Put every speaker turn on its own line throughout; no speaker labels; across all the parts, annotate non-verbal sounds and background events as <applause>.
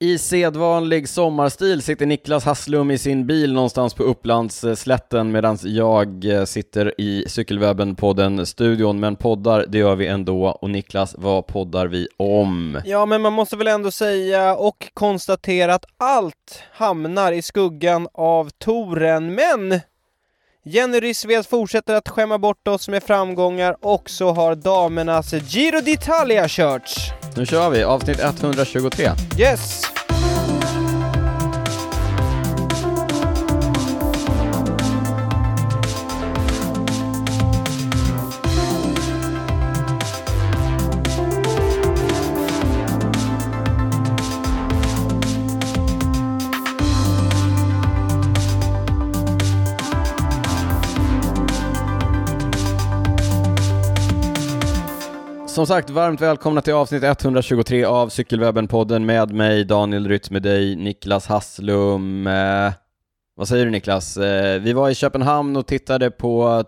I sedvanlig sommarstil sitter Niklas Hasslum i sin bil någonstans på Upplandsslätten medan jag eh, sitter i Cykelwebben-podden-studion. Men poddar, det gör vi ändå. Och Niklas, vad poddar vi om?
Ja, men man måste väl ändå säga och konstatera att allt hamnar i skuggan av Toren. Men Jenny Rissved fortsätter att skämma bort oss med framgångar och så har damernas Giro d'Italia körts.
Nu kör vi, avsnitt 123.
Yes!
Som sagt, varmt välkomna till avsnitt 123 av Cykelwebben-podden med mig Daniel Rytz, med dig Niklas Hasslum. Eh, vad säger du Niklas? Eh, vi var i Köpenhamn och tittade på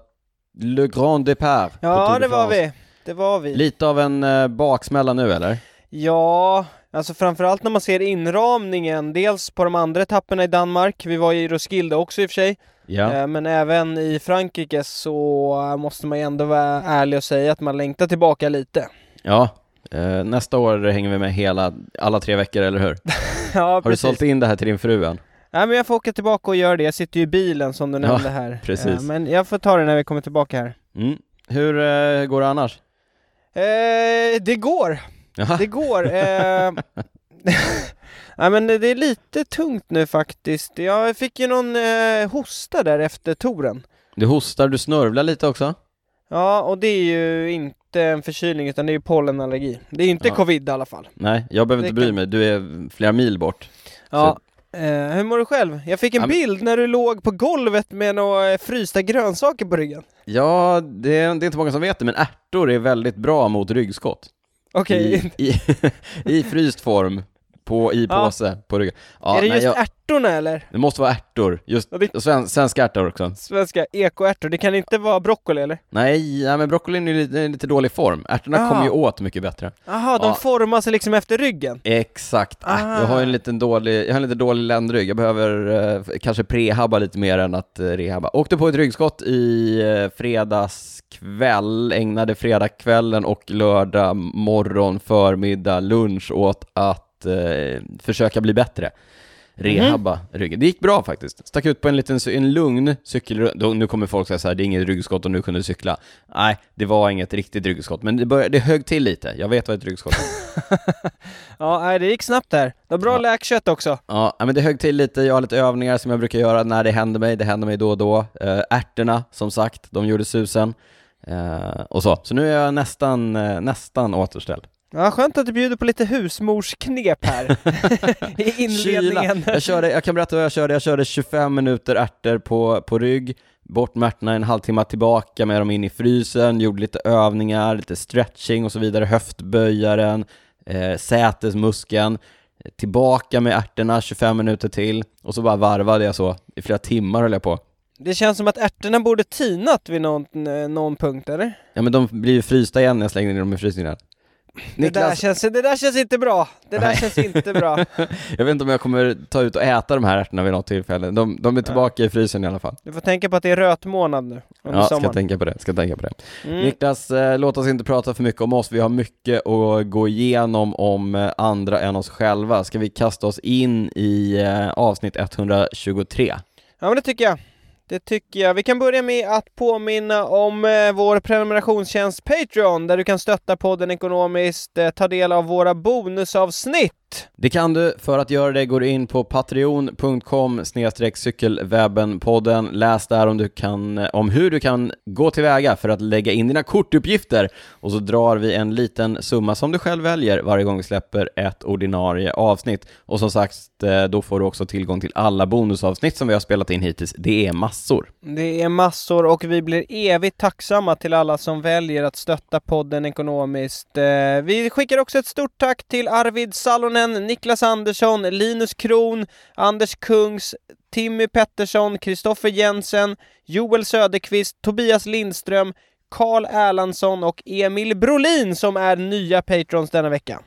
Le Grand Départ.
Ja,
de
det var vi. Det var vi.
Lite av en eh, baksmälla nu eller?
Ja, alltså framförallt när man ser inramningen, dels på de andra etapperna i Danmark, vi var i Roskilde också i och för sig,
Ja.
eh, men även i Frankrike så eh, måste man ju ändå vara ärlig och säga att man längtar tillbaka lite.
Ja. Eh, nästa år hänger vi med hela, alla tre veckor, eller hur? <laughs>
ja,
Har du
precis.
sålt in det här till din fru än?
Nej men jag får åka tillbaka och göra det, jag sitter ju i bilen som du
Ja,
nämnde här. <laughs>
precis.
Men jag får ta det när vi kommer tillbaka här.
Mm. Hur går det annars?
Eh, det går,
Jaha.
det går. Eh, <laughs> Nej men det är lite tungt nu faktiskt. Jag fick ju någon eh, hosta där efter touren.
Du hostar, du snörvlar lite också?
Ja, och det är ju inte en förkylning utan det är ju pollenallergi. Det är inte
Ja.
covid i alla fall.
Nej, jag behöver
Det
inte bry
kan-
mig, du är flera mil bort.
Ja. Eh, hur mår du själv? Jag fick en
Ja, men-
bild när du låg på golvet med några eh, frysta grönsaker på ryggen.
Ja, det är, det är inte många som vet det, men ärtor är väldigt bra mot ryggskott.
Okej,
I, i, <laughs> I fryst form, på, i
Ja.
påse, på ryggen. Ja,
är det
nej,
just
jag,
ärtorna eller?
det måste vara ärtor, just
Ja, det-
sven, svenska ärtor också.
Svenska ekoärtor, det kan inte vara broccoli eller?
Nej, nej men broccolin är i lite, lite dålig form. Ärtorna
Ah.
kommer ju åt mycket bättre.
Jaha, de formar sig liksom efter ryggen?
Exakt.
Ah.
Jag har en liten dålig, jag har en lite dålig ländrygg. Jag behöver eh, kanske prehabba lite mer än att eh, rehabba. Åkte på ett ryggskott i eh, fredagskväll, ägnade fredagskvällen och lördag morgon, förmiddag, lunch åt att eh, försöka bli bättre. Rehabba ryggen. Det gick bra faktiskt. Stack ut på en liten, en lugn cykel... då- Nu kommer folk säga så här, det är inget ryggskott och nu kunde du cykla. Nej, det var inget riktigt ryggskott, men det, började, det högg till lite. Jag vet vad ett ryggskott är. <laughs>
Ja, det gick snabbt där. Det var bra
Ja.
läkkött också.
Ja, men det högg till lite, jag har lite övningar som jag brukar göra när det händer mig, det händer mig då och då. Äh, ärtorna, som sagt, de gjorde susen. Eh, och så, så nu är jag nästan, eh, nästan återställd.
Ja, skönt att du bjuder på lite husmorsknep här <laughs> i inledningen.
Kyla. Jag, körde, jag kan berätta vad jag körde, jag körde 25 minuter ärtor på, på rygg, bort med ärtorna en halvtimme tillbaka med dem in i frysen, gjorde lite övningar, lite stretching och så vidare, höftböjaren, eh, sätesmuskeln, tillbaka med ärtorna 25 minuter till och så bara varvade jag så i flera timmar höll jag på.
Det känns som att ärtorna borde tinat vid någon, eh, någon punkt, eller?
Ja men de blir ju frysta igen när jag slänger in dem i frysningen.
Det där, känns, det där känns inte bra. Det där
Nej.
känns inte bra. <laughs>
jag vet inte om jag kommer ta ut och äta de här ärtorna vid något tillfälle. De, de är tillbaka i frysen i alla fall.
Du får tänka på att det är rötmånad nu under
Ja, ska
sommaren.
tänka på det, ska tänka på det.
Mm.
Niklas, eh, låt oss inte prata för mycket om oss, vi har mycket att gå igenom om eh, andra än oss själva. Ska vi kasta oss in i eh, avsnitt 123?
Ja men det tycker jag. Det tycker jag. Vi kan börja med att påminna om eh, vår prenumerationstjänst Patreon där du kan stötta podden ekonomiskt, eh, ta del av våra bonusavsnitt.
Det kan du, för att göra det går du in på patreon.com cykelwebbenpodden. Läs där om, du kan, eh, om hur du kan gå tillväga för att lägga in dina kortuppgifter och så drar vi en liten summa som du själv väljer varje gång vi släpper ett ordinarie avsnitt. Och som sagt, eh, då får du också tillgång till alla bonusavsnitt som vi har spelat in hittills. Det är massor.
Det är massor och vi blir evigt tacksamma till alla som väljer att stötta podden ekonomiskt. Eh, vi skickar också ett stort tack till Arvid Salonen, Niklas Andersson, Linus Kron, Anders Kungs, Timmy Pettersson, Kristoffer Jensen, Joel Söderqvist, Tobias Lindström, Karl Erlandsson och Emil Brolin som är nya patrons denna vecka.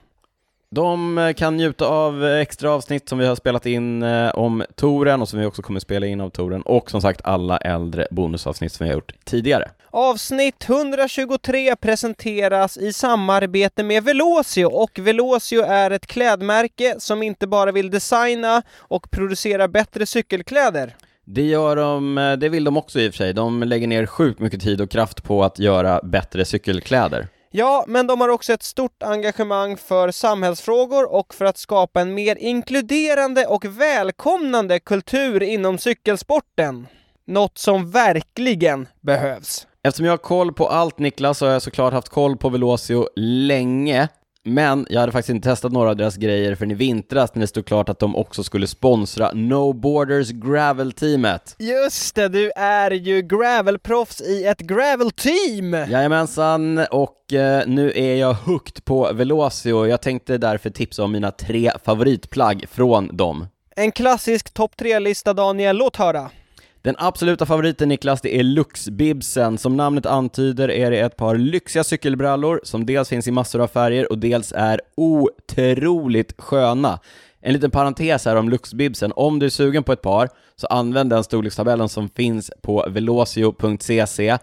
De eh, kan njuta av eh, extra avsnitt som vi har spelat in eh, om touren och som vi också kommer spela in av touren och som sagt alla äldre bonusavsnitt som vi har gjort tidigare.
Avsnitt 123 presenteras i samarbete med Velocio och Velocio är ett klädmärke som inte bara vill designa och producera bättre cykelkläder.
Det gör de, det vill de också i och för sig. De lägger ner sjukt mycket tid och kraft på att göra bättre cykelkläder.
Ja, men de har också ett stort engagemang för samhällsfrågor och för att skapa en mer inkluderande och välkomnande kultur inom cykelsporten. Något som verkligen behövs.
Eftersom jag har koll på allt Niklas så har jag såklart haft koll på Velocio länge. Men jag hade faktiskt inte testat några av deras grejer förrän i vintras när det stod klart att de också skulle sponsra No Borders Gravel-teamet.
Just det, du är ju gravelproffs i ett gravel-team!
Jajamensan, och eh, nu är jag hooked på Velocio. Jag tänkte därför tipsa om mina tre favoritplagg från dem.
En klassisk topp tre-lista Daniel, låt höra!
Den absoluta favoriten Niklas, det är Luxbibsen. Som namnet antyder är det ett par lyxiga cykelbrallor som dels finns i massor av färger och dels är otroligt sköna. En liten parentes här om Luxbibsen. Om du är sugen på ett par, så använd den storlekstabellen som finns på velocio.cc.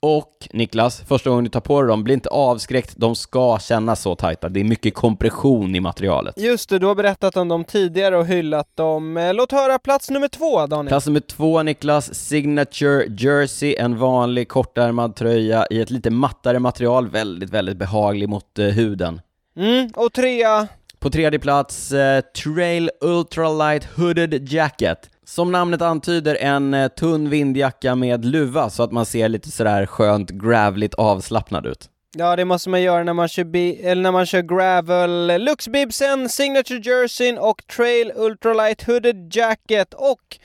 Och Niklas, första gången du tar på dig dem, bli inte avskräckt, de ska kännas så tajta. Det är mycket kompression i materialet.
Just det, du har berättat om dem tidigare och hyllat dem. Eh, Låt höra plats nummer två, Daniel.
Plats nummer två Niklas, Signature Jersey, en vanlig kortärmad tröja i ett lite mattare material, väldigt, väldigt behaglig mot eh, huden.
Mm, och trea,
På tredje plats, eh, Trail Ultralight Hooded Jacket. Som namnet antyder, en eh, tunn vindjacka med luva så att man ser lite sådär skönt gravligt avslappnad ut.
Ja, det måste man göra när man kör, bi- eller när man kör gravel. Luxbibsen, Signature Jerseyn och Trail Ultralight Hooded Jacket. Och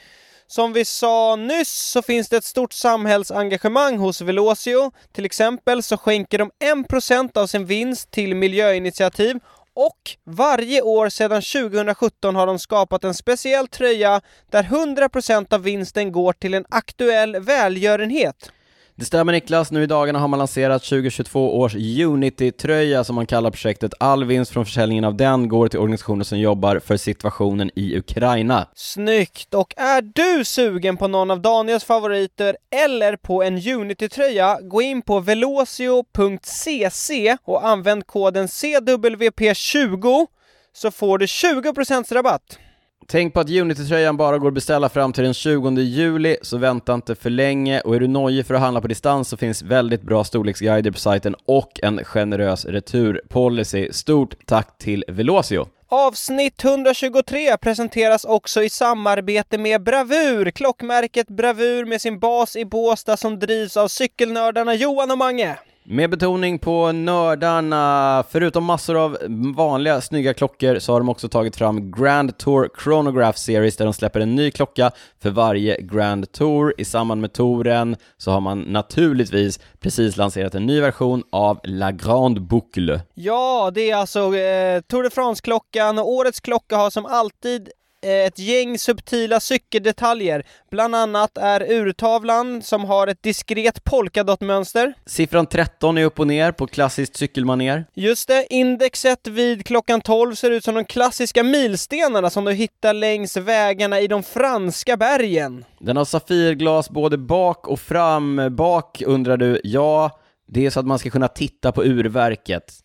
som vi sa nyss så finns det ett stort samhällsengagemang hos Velocio. Till exempel så skänker de 1% av sin vinst till miljöinitiativ och varje år sedan 2017 har de skapat en speciell tröja där 100% av vinsten går till en aktuell välgörenhet.
Det stämmer Niklas, nu i dagarna har man lanserat 2022 års Unity-tröja som man kallar projektet. All vinst från försäljningen av den går till organisationer som jobbar för situationen i Ukraina.
Snyggt! Och är du sugen på någon av Daniels favoriter eller på en Unity-tröja, gå in på velocio.cc och använd koden CWP20 så får du 20% rabatt.
Tänk på att Unity-tröjan bara går att beställa fram till den 20 juli, så vänta inte för länge. Och är du nojig för att handla på distans så finns väldigt bra storleksguider på sajten och en generös returpolicy. Stort tack till Velocio!
Avsnitt 123 presenteras också i samarbete med Bravur, klockmärket Bravur med sin bas i Båstad som drivs av cykelnördarna Johan och Mange.
Med betoning på nördarna, förutom massor av vanliga snygga klockor så har de också tagit fram Grand Tour Chronograph Series där de släpper en ny klocka för varje Grand Tour. I samband med touren så har man naturligtvis precis lanserat en ny version av La Grande Boucle.
Ja, det är alltså eh, Tour de France-klockan och årets klocka har som alltid ett gäng subtila cykeldetaljer. Bland annat är urtavlan som har ett diskret polkadotmönster.
Siffran 13 är upp och ner på klassiskt cykelmaner.
Just det, indexet vid klockan 12 ser ut som de klassiska milstenarna som du hittar längs vägarna i de franska bergen.
Den har safirglas både bak och fram. Bak undrar du? Ja, det är så att man ska kunna titta på urverket.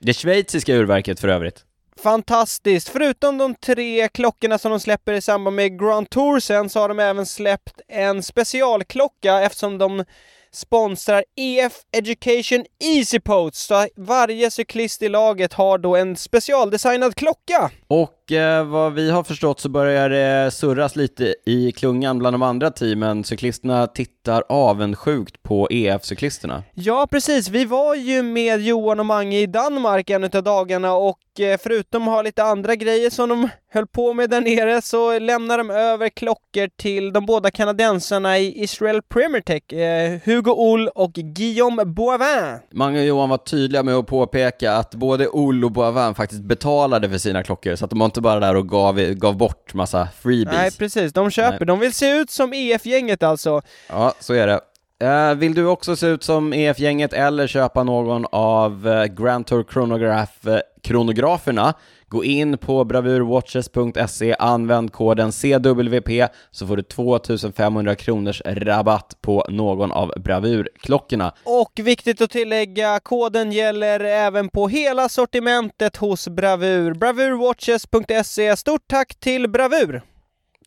Det schweiziska urverket för övrigt.
Fantastiskt! Förutom de tre klockorna som de släpper i samband med Grand Tour sen så har de även släppt en specialklocka eftersom de sponsrar EF Education Easy Post. Så varje cyklist i laget har då en specialdesignad klocka.
Och eh, vad vi har förstått så börjar det surras lite i klungan bland de andra teamen. Cyklisterna tittar avundsjukt på EF-cyklisterna.
Ja, precis. Vi var ju med Johan och Mange i Danmark en utav dagarna och eh, förutom att ha lite andra grejer som de höll på med där nere så lämnar de över klockor till de båda kanadensarna i Israel Premier Tech, eh, Hugo Oll och Guillaume Boivin.
Mange och Johan var tydliga med att påpeka att både Oll och Boivin faktiskt betalade för sina klockor, så att de var inte bara där och gav, gav bort massa freebies.
Nej, precis. De köper.
Nej.
De vill se ut som EF-gänget alltså.
Ja, så är det. Eh, vill du också se ut som EF-gänget eller köpa någon av uh, Grand Tour Chronograph uh, kronograferna? Gå in på bravurwatches.se, använd koden CWP så får du 2500 kronors rabatt på någon av bravurklockorna.
Och viktigt att tillägga, koden gäller även på hela sortimentet hos Bravur. Bravurwatches.se. Stort tack till Bravur!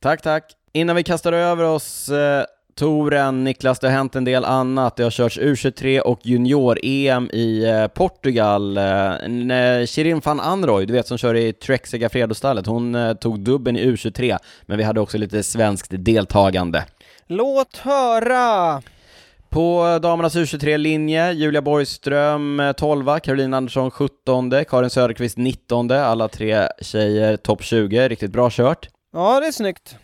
Tack, tack. Innan vi kastar över oss eh, touren, Niklas, det har hänt en del annat. Det har körts U23 och junior-EM i eh, Portugal. Eh, Shirin van Anroy, du vet som kör i Trek Segafredo-stallet, hon eh, tog dubben i U23, men vi hade också lite svenskt deltagande.
Låt höra!
På damernas U23-linje, Julia Borgström 12, Caroline Andersson 17, Karin Söderqvist 19, alla tre tjejer topp 20, riktigt bra kört.
Ja, det är snyggt.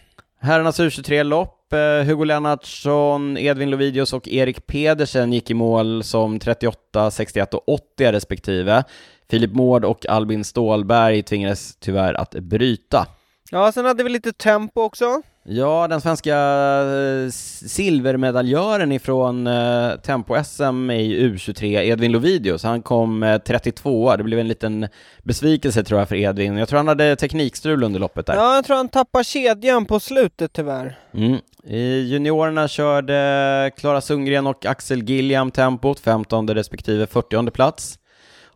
Herrarnas U23-lopp, eh, Hugo Lennartsson, Edvin Lovidius och Erik Pedersen gick i mål som 38, 61 och 80 respektive. Filip Mård och Albin Stålberg tvingades tyvärr att bryta.
Ja, sen hade vi lite tempo också.
Ja, den svenska eh, silvermedaljören ifrån eh, Tempo-SM i U23, Edvin Lovidius, han kom eh, 32 Det blev en liten besvikelse tror jag för Edvin. Jag tror han hade teknikstrul under loppet där.
Ja, jag tror han tappade kedjan på slutet tyvärr.
Mm. I juniorerna körde Klara Sundgren och Axel Gilliam tempot, 15 respektive 40 plats.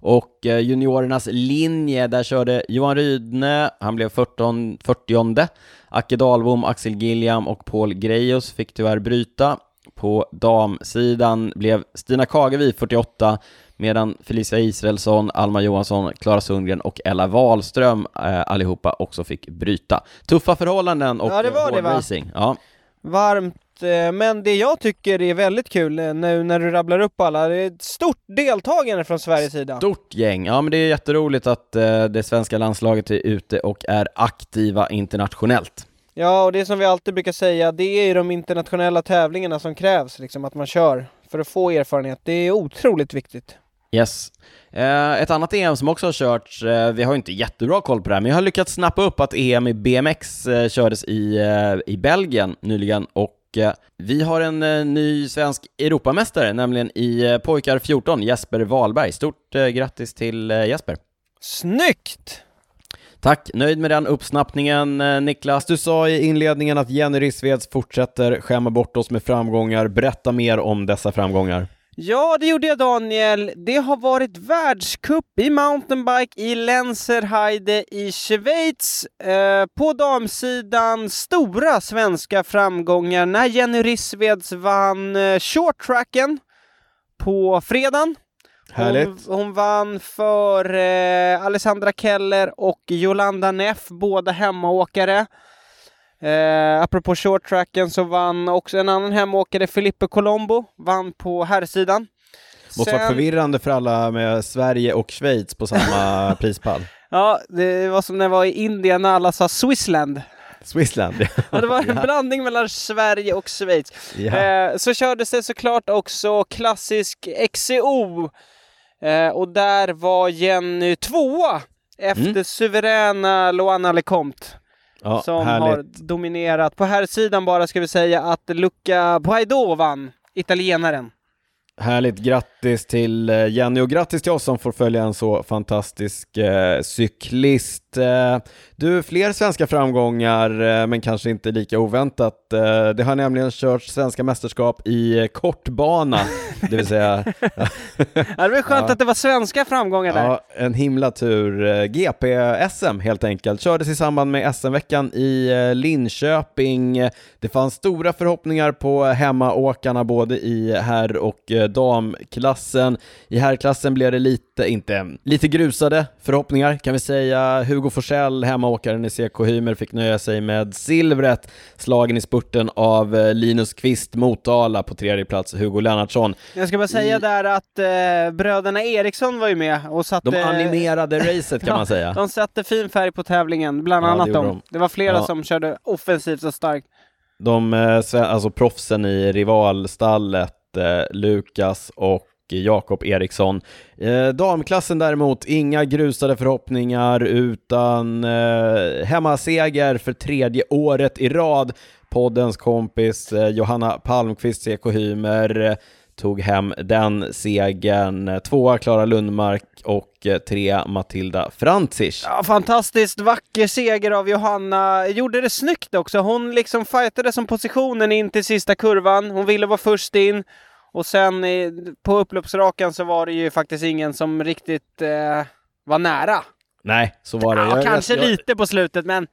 Och eh, juniorernas linje, där körde Johan Rydne, han blev 14, 40 Acke Dahlbom, Axel Gilliam och Paul Grejus fick tyvärr bryta. På damsidan blev Stina Kagevi 48, medan Felicia Israelsson, Alma Johansson, Klara Sundgren och Ella Wahlström eh, allihopa också fick bryta. Tuffa förhållanden och
Ja, det var
hård
det, va?
racing. Ja.
Varmt, eh, men det jag tycker är väldigt kul eh, nu när du rabblar upp alla, det är ett stort deltagande från Sveriges sida.
Stort gäng. Ja, men det är jätteroligt att eh, det svenska landslaget är ute och är aktiva internationellt.
Ja, och det som vi alltid brukar säga, det är ju de internationella tävlingarna som krävs, liksom att man kör för att få erfarenhet. Det är otroligt viktigt.
Yes. Eh, ett annat EM som också har körts, eh, vi har inte jättebra koll på det här, men jag har lyckats snappa upp att EM i BMX eh, kördes i, i Belgien nyligen och vi har en ny svensk Europamästare, nämligen i pojkar 14, Jesper Wahlberg. Stort grattis till Jesper!
Snyggt!
Tack, nöjd med den uppsnappningen Niklas. Du sa i inledningen att Jenny Rissveds fortsätter skämma bort oss med framgångar. Berätta mer om dessa framgångar.
Ja, det gjorde jag Daniel. Det har varit världscup i mountainbike i Lenzerheide i Schweiz. Eh, på damsidan stora svenska framgångar när Jenny Rissveds vann eh, shorttracken på fredagen. Hon,
Härligt.
hon vann för eh, Alessandra Keller och Jolanda Neff, båda hemmaåkare. Eh, apropå shorttracken så vann också en annan hemåkare, Felipe Colombo, vann på herrsidan.
Måste varit förvirrande för alla med Sverige och Schweiz på samma <laughs> prispall.
Ja, det var som när jag var i Indien när alla sa Swissland.
Swissland. <laughs>
Ja, det var en
Ja.
blandning mellan Sverige och Schweiz.
Ja.
Eh, så kördes det såklart också klassisk XCO. Eh, och där var Jenny tvåa efter
Mm.
suveräna Loana Lecomte.
Ja,
som
härligt.
har dominerat. På här sidan bara ska vi säga att Luca Guaido vann, italienaren.
Härligt, grattis till eh, Jenny och grattis till oss som får följa en så fantastisk eh, cyklist. Eh, du, fler svenska framgångar, eh, men kanske inte lika oväntat. Eh, det har nämligen körts svenska mästerskap i kortbana, det vill säga <laughs>
Ja, det var skönt
Ja.
att det var svenska framgångar där.
Ja, en himla tur. GP-SM helt enkelt. Kördes i samband med SM-veckan i Linköping. Det fanns stora förhoppningar på hemmaåkarna både i herr och damklassen. I herrklassen blev det lite, inte, lite grusade förhoppningar kan vi säga. Hugo Forsell, hemmaåkaren i CK Hymer, fick nöja sig med silvret, slagen i spurten av eh, Linus Kvist Motala på tredje plats, Hugo Lennartsson.
Jag ska bara säga
I-
där att eh, bröderna Eriksson var ju med och satte...
De animerade racet kan man <laughs> säga.
De satte fin färg på tävlingen, bland
Ja, det
annat
gjorde
de.
de.
Det var flera
Ja.
som körde offensivt och starkt.
De, eh, alltså proffsen i rivalstallet, eh, Lukas och Jakob Eriksson. Eh, damklassen däremot, inga grusade förhoppningar utan eh, hemmaseger för tredje året i rad poddens kompis eh, Johanna Palmqvist, CK Hymer, eh, tog hem den segern. Tvåa Klara Lundmark och tre trea Matilda Francic.
Ja, fantastiskt vacker seger av Johanna. Gjorde det snyggt också. Hon liksom fightade som positionen in till sista kurvan. Hon ville vara först in. Och sen på upploppsrakan så var det ju faktiskt ingen som riktigt eh, var nära.
Nej, så var det.
Ja,
Jag-
kanske
jag,
lite på slutet, men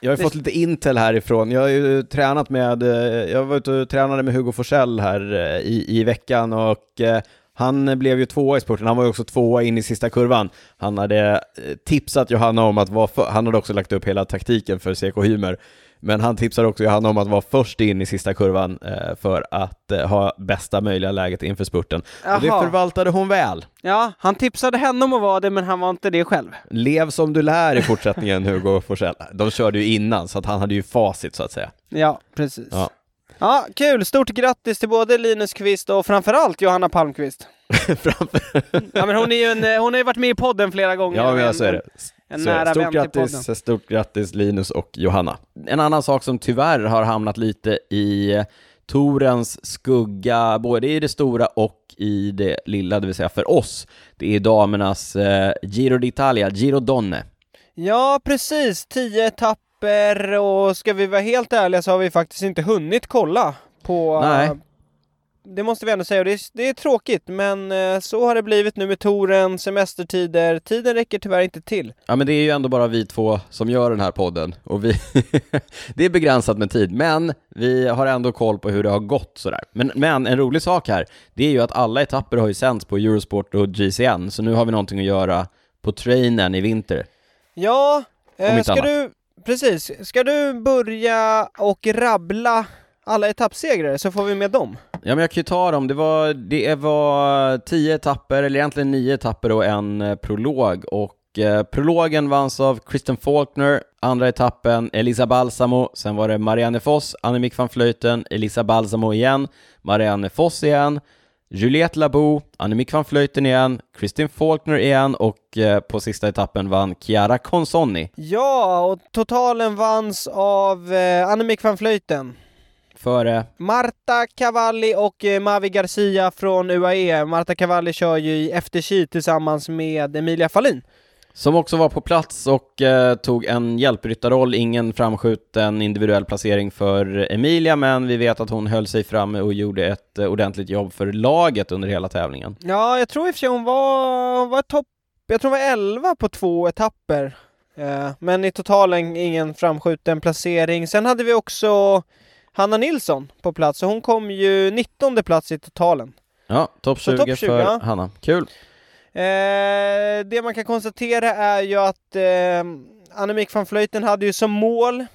Jag har ju
Det-
fått lite intel härifrån. Jag har ju tränat med, eh, jag var ute och tränade med Hugo Forsell här eh, i, i veckan och eh, han blev ju tvåa i spurten, han var ju också tvåa in i sista kurvan. Han hade eh, tipsat Johanna om att vara för, han hade också lagt upp hela taktiken för CK Hymer, men han tipsade också Johanna om att vara först in i sista kurvan eh, för att eh, ha bästa möjliga läget inför spurten. Och det förvaltade hon väl.
ja, han tipsade henne om att vara det, men han var inte det själv.
Lev som du lär i fortsättningen Hugo Forsell. De körde ju innan, så att han hade ju facit så att säga.
Ja, precis.
Ja.
Ja, kul! Stort grattis till både Linus Kvist och framförallt Johanna Palmqvist. <laughs> Ja, men hon, är ju en, eh, hon har ju varit med i podden flera gånger.
Ja, men
En-
jag är det.
En
Så
nära vän
Stort
till
grattis, stort grattis Linus och Johanna. En annan sak som tyvärr har hamnat lite i Torens skugga, både i det stora och i det lilla, det vill säga för oss, det är damernas eh, Giro d'Italia, Giro Donne.
Ja, precis. Tio etapper och ska vi vara helt ärliga så har vi faktiskt inte hunnit kolla på...
Nej.
Det måste vi ändå säga det är, det är tråkigt men eh, så har det blivit nu med touren, semestertider. Tiden räcker tyvärr inte till.
Ja men det är ju ändå bara vi två som gör den här podden och vi, <laughs> det är begränsat med tid, men vi har ändå koll på hur det har gått sådär. Men, men en rolig sak här, det är ju att alla etapper har ju sänds på Eurosport och GCN, så nu har vi någonting att göra på trainen i vinter.
Ja, eh, ska
annat.
du... Precis. Ska du börja och rabbla alla etappsegrare så får vi med dem?
Ja men jag kan ju ta dem, det var, det var tio etapper, eller egentligen nio etapper och en eh, prolog och eh, prologen vanns av Kristen Faulkner, andra etappen Elisa Balsamo, sen var det Marianne Foss, Annemiek van Vleuten, Elisa Balsamo igen, Marianne Foss igen, Juliette Labou, Annemiek van Vleuten igen, Kristin Faulkner igen och eh, på sista etappen vann Chiara Consonni.
Ja, och totalen vanns av eh, Annemiek van Vleuten.
Före,
Marta Cavalli och eh, Mavi Garcia från UAE. Marta Cavalli kör ju i efterski tillsammans med Emilia Fahlin.
som också var på plats och eh, tog en hjälpryttarroll, ingen framskjuten individuell placering för Emilia, men vi vet att hon höll sig framme och gjorde ett eh, ordentligt jobb för laget under hela tävlingen.
Ja, jag tror i och för sig hon var, var topp, jag tror hon var 11 på två etapper. Eh, men i totalen ingen framskjuten placering. Sen hade vi också Hanna Nilsson på plats och hon kom ju 19 plats i totalen.
Ja, topp
Så
20,
topp 20,
för
ja.
Hanna. Kul!
Eh, det man kan konstatera är ju att eh, Annemiek van Vleuten hade ju som mål,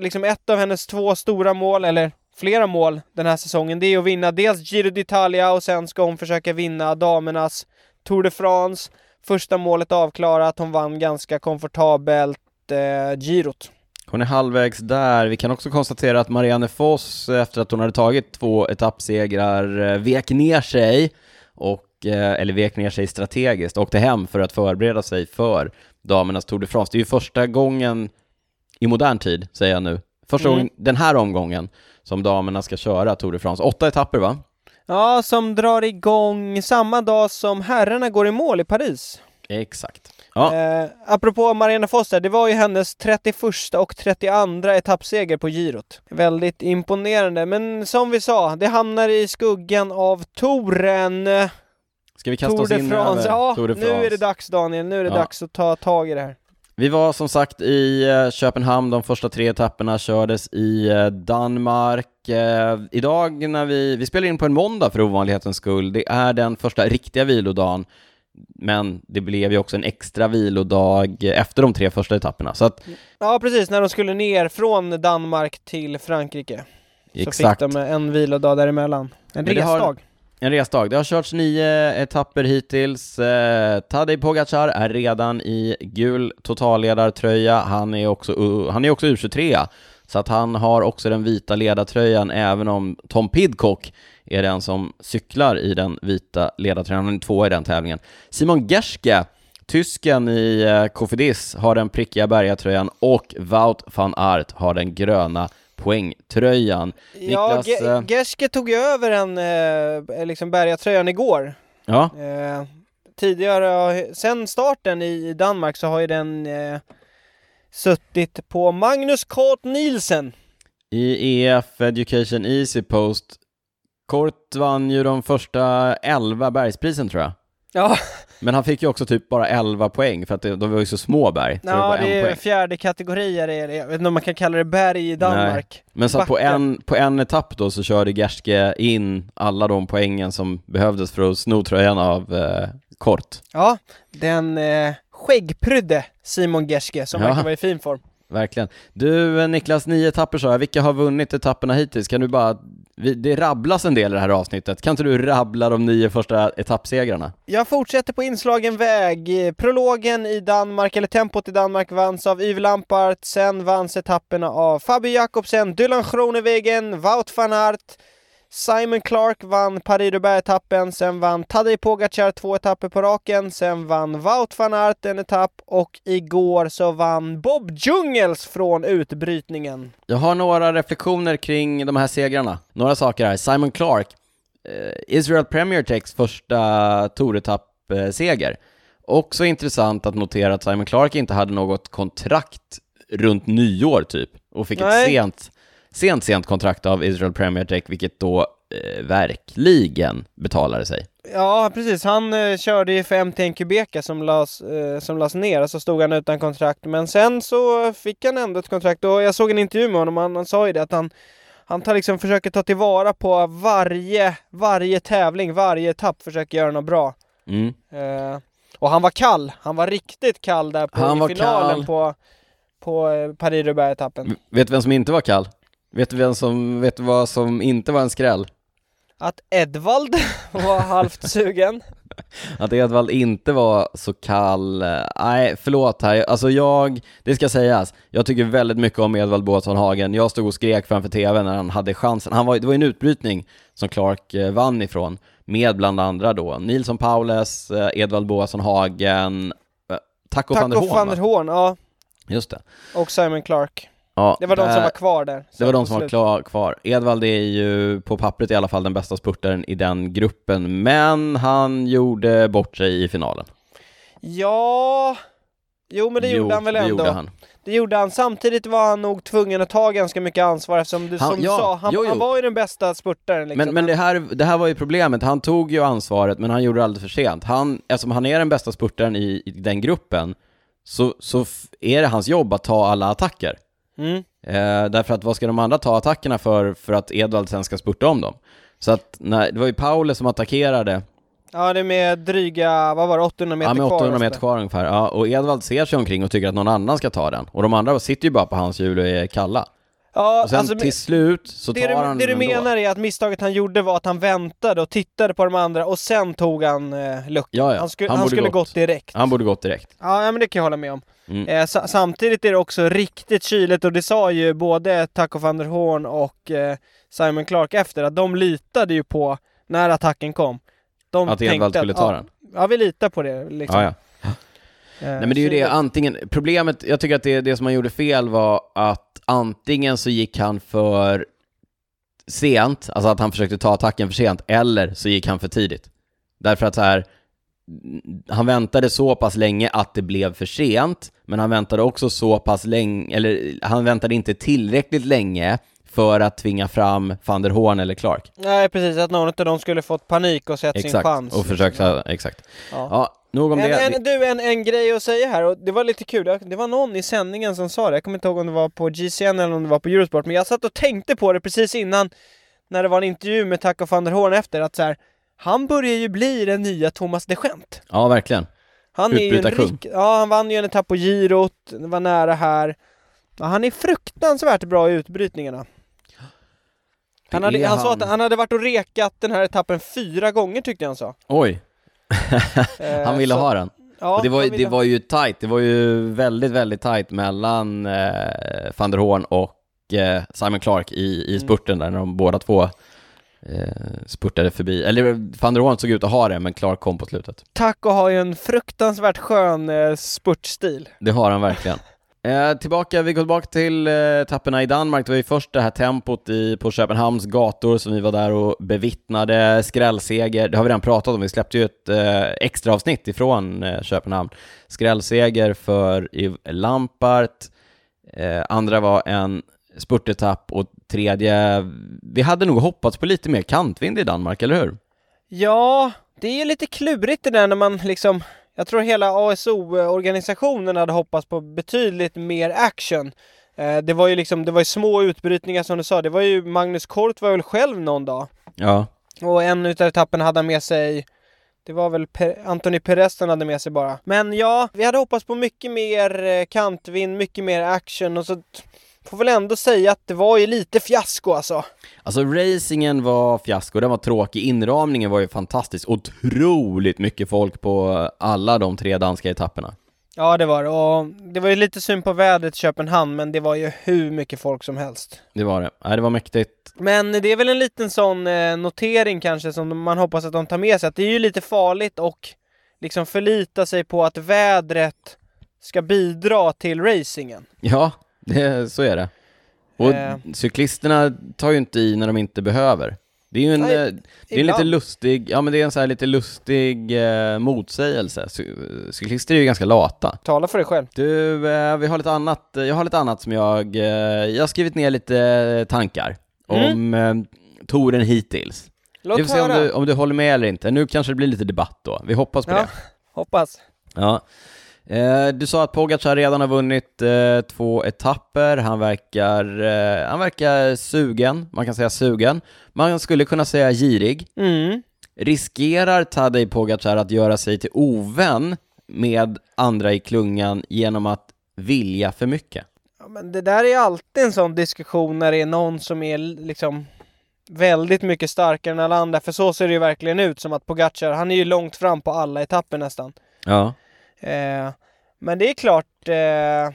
liksom ett av hennes två stora mål, eller flera mål den här säsongen, det är att vinna dels Giro d'Italia och sen ska hon försöka vinna damernas Tour de France. Första målet avklarat, hon vann ganska komfortabelt eh, girot.
Hon är halvvägs där. Vi kan också konstatera att Marianne Foss, efter att hon hade tagit två etappsegrar, eh, vek ner sig, och, eh, eller vek ner sig strategiskt, och åkte hem för att förbereda sig för damernas Tour de France. Det är ju första gången i modern tid, säger jag nu, första
Mm.
gången den här omgången som damerna ska köra Tour de France. Åtta etapper va?
Ja, som drar igång samma dag som herrarna går i mål i Paris.
Exakt. Ja,
Eh, apropå Marianne Foss där, det var ju hennes 31 och 32 etappseger på girot. Väldigt imponerande, men som vi sa, det hamnar i skuggan av touren.
ska vi kasta
Tour
oss in
France.
över
Ja,
Tour de
nu
France?
är det dags Daniel, nu är det
Ja.
dags att ta tag i det här.
Vi var som sagt i eh, Köpenhamn, de första tre etapperna kördes i eh, Danmark. Eh, Idag när vi, vi spelar in på en måndag för ovanlighetens skull, det är den första riktiga vilodagen, men det blev ju också en extra vilodag efter de tre första etapperna, så att
Ja, precis, när de skulle ner från Danmark till Frankrike. Så
exakt.
fick de en vilodag däremellan. En
Men har-
resdag.
En resdag. Det har körts nio etapper hittills. Eh, Tadej Pogacar är redan i gul totalledartröja. Han är också, U- han är också U23, så att han har också den vita ledartröjan, även om Tom Pidcock är den som cyklar i den vita ledartröjan. Han är två i den tävlingen. Simon Gerske, tysken i eh, Cofidis, har den prickiga bergatröjan och Wout van Aert har den gröna poängtröjan.
Ja,
Niklas,
Ge-
eh,
Gerske tog ju över en eh, liksom bergatröjan igår.
Ja,
Eh, tidigare, sen starten i Danmark så har ju den eh, suttit på Magnus Kort Nielsen.
i EF Education Easy Post Kort vann ju de första 11 bergsprisen tror jag.
Ja,
Men han fick ju också typ bara 11 poäng för att det, de var ju så små berg. Så det
ja det
en
är
poäng.
fjärde kategorier är det. Jag vet inte om man kan kalla det berg i Danmark.
Men så på en, på en etapp då så körde Gerske in alla de poängen som behövdes för att sno tröjan av eh, Kort.
Ja, den eh, skäggprydde Simon Gerske som
Ja.
verkar vara i fin form.
Verkligen. Du eh, Niklas, nio etapper sa jag. Vilka har vunnit etapperna hittills? Kan du bara, vi, det rabblas en del i det här avsnittet. Kan inte du rabbla de nio första etappsegrarna?
Jag fortsätter på inslagen väg. Prologen i Danmark, eller tempot i Danmark, vanns av Yves Lampart. Sen vanns etapperna av Fabio Jakobsen, Dylan Groenewegen, Wout van Aert. Simon Clark vann Paris-Roubaix-etappen, sen vann Tadej Pogacar två etapper på raken, sen vann Wout van Aert en etapp och igår så vann Bob Jungels från utbrytningen.
Jag har några reflektioner kring de här segrarna. Några saker här. Simon Clark, eh, Israel Premier Techs första Tour-etapp-seger. Också intressant att notera att Simon Clark inte hade något kontrakt runt nyår typ, och fick
Nej.
ett sent, sent, sent kontrakt av Israel Premier Tech, vilket då eh, verkligen betalade sig.
Ja, precis. Han eh, körde ju för MTN Quebeca som las, eh, som las ner och så stod han utan kontrakt. Men sen så fick han ändå ett kontrakt och jag såg en intervju med honom han, han sa ju det att han han tar liksom, försöker ta tillvara på varje, varje tävling, varje etapp, försöker göra något bra.
Mm.
Eh, och han var kall, han var riktigt kall där på,
Han
i finalen
kall.
på, på eh, Paris-Roubaix-etappen.
Vet du vem som inte var kall? Vet du vem som, vet du vad som inte var en skräll?
Att Edvald var halvt sugen. <laughs>
Att Edvald inte var så kall, eh, nej förlåt här, alltså jag, det ska sägas, jag tycker väldigt mycket om Edvald Båtsson Hagen, jag stod och skrek framför TV när han hade chansen, han var, det var ju en utbrytning som Clark eh, vann ifrån, med bland andra då Nilsson Paules, eh, Edvald Båtsson Hagen, eh, Taco van der
Taco
Horn
van der? Horn, ja.
Just det.
Och Simon Clark.
Ja,
Det var de som var kvar där.
Det var de som var klar, kvar. Edvald är ju på pappret i alla fall den bästa spurtaren i den gruppen, men han gjorde bort sig i finalen.
Ja... Jo men det gjorde han väl
det
ändå.
gjorde han.
Det gjorde han. Samtidigt var han nog tvungen att ta ganska mycket ansvar eftersom du
Han-
som
ja,
du sa, han,
jo, jo.
han var ju den bästa spurtaren liksom.
Men, men det, här, det här var ju problemet, han tog ju ansvaret men han gjorde det alldeles för sent. Han, eftersom han är den bästa spurtaren i, i den gruppen, så, så är det hans jobb att ta alla attacker.
Mm.
Eh, därför att vad ska de andra ta attackerna för, för att Edvald sen ska spurta om dem? Så att, nej, det var ju Paule som attackerade,
Ja det är med dryga, vad var det, 800 meter
ja med
kvar?
800
och
meter kvar ungefär, ja, och Edvald ser sig omkring och tycker att någon annan ska ta den. Och de andra sitter ju bara på hans hjul och är kalla.
Ja,
Och sen
alltså,
till slut så tar
du,
han
det du menar är att misstaget han gjorde var att han väntade och tittade på de andra och sen tog han eh, luckan.
Ja, ja.
Han, skulle,
Han
han skulle
gått.
gått direkt.
Han borde gått direkt.
Ja, ja, men det kan jag hålla med om.
Mm.
Eh, sa- samtidigt är det också riktigt kyligt och det sa ju både Taco van der Horn och eh, Simon Clark efter att de litade ju på när attacken kom. De
Att Edvald skulle ta den.
Ja, vi litar på det liksom.
Ja, ja.
Eh,
Nej men det är ju det, antingen, problemet, jag tycker att det, det som han gjorde fel var att antingen så gick han för sent, alltså att han försökte ta attacken för sent, eller så gick han för tidigt. Därför att så här, han väntade så pass länge att det blev för sent, men han väntade också så pass länge, eller han väntade inte tillräckligt länge för att tvinga fram van der Horn eller Clark.
Nej precis, att någon av dem skulle fått panik och sett sin
Exakt,
chans.
och försökta, exakt.
Ja.
Ja, nog om
En,
det.
en, du, en, en grej att säga här, och det var lite kul, det var någon i sändningen som sa det, jag kommer inte ihåg om det var på GCN eller om det var på Eurosport, men jag satt och tänkte på det precis innan, när det var en intervju med Taco van der Horn efter, att så här, han börjar ju bli den nya Thomas de Gent.
Ja, verkligen.
Han är ju en rik, ja han vann ju en etapp på girot, var nära här. Ja, han är fruktansvärt bra i utbrytningarna. Han, hade,
är
han, sa
han.
att han hade varit och rekat den här etappen fyra gånger tyckte jag han sa.
Oj.
Eh, <laughs>
han ville
så-
ha den.
Ja,
och det var, ju,
ville
det var ju tight, det var ju väldigt, väldigt tight mellan eh, van der Horn och eh, Simon Clark i, i
Mm.
spurten där, när de båda två eh, spurtade förbi. Eller van der Horn såg ut att ha det, men Clark kom på slutet.
Taco har ju en fruktansvärt skön eh, spurtstil.
Det har han verkligen. <laughs> Eh, tillbaka, vi går tillbaka till eh, etapperna i Danmark. Det var ju först det här tempot i, på Köpenhamns gator som vi var där och bevittnade. Skrällseger, det har vi redan pratat om. Vi släppte ju ett eh, extra avsnitt ifrån eh, Köpenhamn. Skrällseger för Yves Lampart. Eh, andra var en spurtetapp och tredje, vi hade nog hoppats på lite mer kantvind i Danmark, eller hur?
Ja, det är ju lite klurigt det där när man liksom jag tror hela ASO-organisationen hade hoppats på betydligt mer action. Eh, det var ju liksom, det var ju små utbrytningar som du sa. Det var ju, Magnus Kort var väl själv någon dag.
Ja.
Och en utav etapperna hade han med sig det var väl per Anthony Perez som hade med sig bara. Men ja, vi hade hoppats på mycket mer eh, kantvind, mycket mer action och så får väl ändå säga att det var ju lite fiasko alltså.
Alltså racingen var fiasko, den var tråkig, inramningen var ju fantastisk, otroligt mycket folk på alla de tre danska etapperna.
Ja det var det, och det var ju lite synd på vädret i Köpenhamn, men det var ju hur mycket folk som helst.
Det var det, nej det var mäktigt.
Men det är väl en liten sån eh, notering kanske som man hoppas att de tar med sig, att det är ju lite farligt och liksom förlita sig på att vädret ska bidra till racingen.
Ja, det, <laughs> så är det. Och eh. cyklisterna tar ju inte i när de inte behöver. Det är ju en, Nej, eh, det är en lite lustig, ja men det är en så här lite lustig eh, motsägelse. Cyklister är ju ganska lata.
Tala för dig själv.
Du, eh, vi har lite annat, jag har lite annat som jag, eh, jag har skrivit ner lite tankar mm. om eh, touren hittills. Låt vi får se om du, om du håller med eller inte. Nu kanske det blir lite debatt då. Vi hoppas på
ja,
det.
hoppas.
Ja. Eh, du sa att Pogacar redan har vunnit eh, två etapper, han verkar, eh, han verkar sugen, man kan säga sugen. Man skulle kunna säga girig.
Mm.
Riskerar Tadej Pogacar att göra sig till ovän med andra i klungan genom att vilja för mycket?
Ja, men det där är alltid en sån diskussion när det är någon som är liksom väldigt mycket starkare än alla andra, för så ser det ju verkligen ut som att Pogacar, han är ju långt fram på alla etapper nästan.
Ja.
Eh, men det är klart, eh,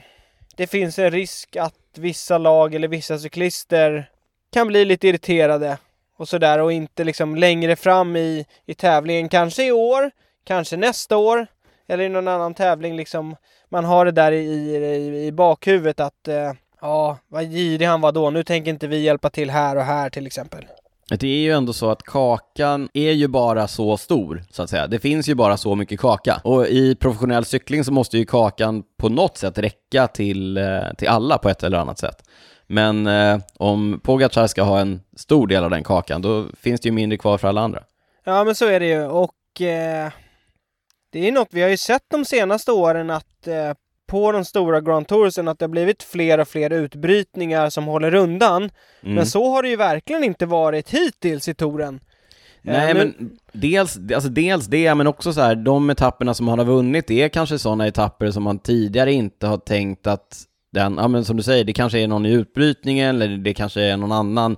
det finns en risk att vissa lag eller vissa cyklister kan bli lite irriterade och sådär och inte liksom längre fram i, i tävlingen, kanske i år, kanske nästa år eller i någon annan tävling liksom. Man har det där i, i, i bakhuvudet att eh, ja, vad girig han var då, nu tänker inte vi hjälpa till här och här till exempel.
Det är ju ändå så att kakan är ju bara så stor, så att säga. Det finns ju bara så mycket kaka. Och i professionell cykling så måste ju kakan på något sätt räcka till, eh, till alla på ett eller annat sätt. Men eh, om Pogacar ska ha en stor del av den kakan, då finns det ju mindre kvar för alla andra.
Ja, men så är det ju. Och eh, det är något vi har ju sett de senaste åren att eh, på de stora Grand Toursen att det har blivit fler och fler utbrytningar som håller undan. Mm. Men så har det ju verkligen inte varit hittills i touren.
Nej eh, men dels, alltså dels det, men också så här, de etapperna som han har vunnit är kanske sådana etapper som man tidigare inte har tänkt att den, ja men som du säger, det kanske är någon i utbrytningen eller det kanske är någon annan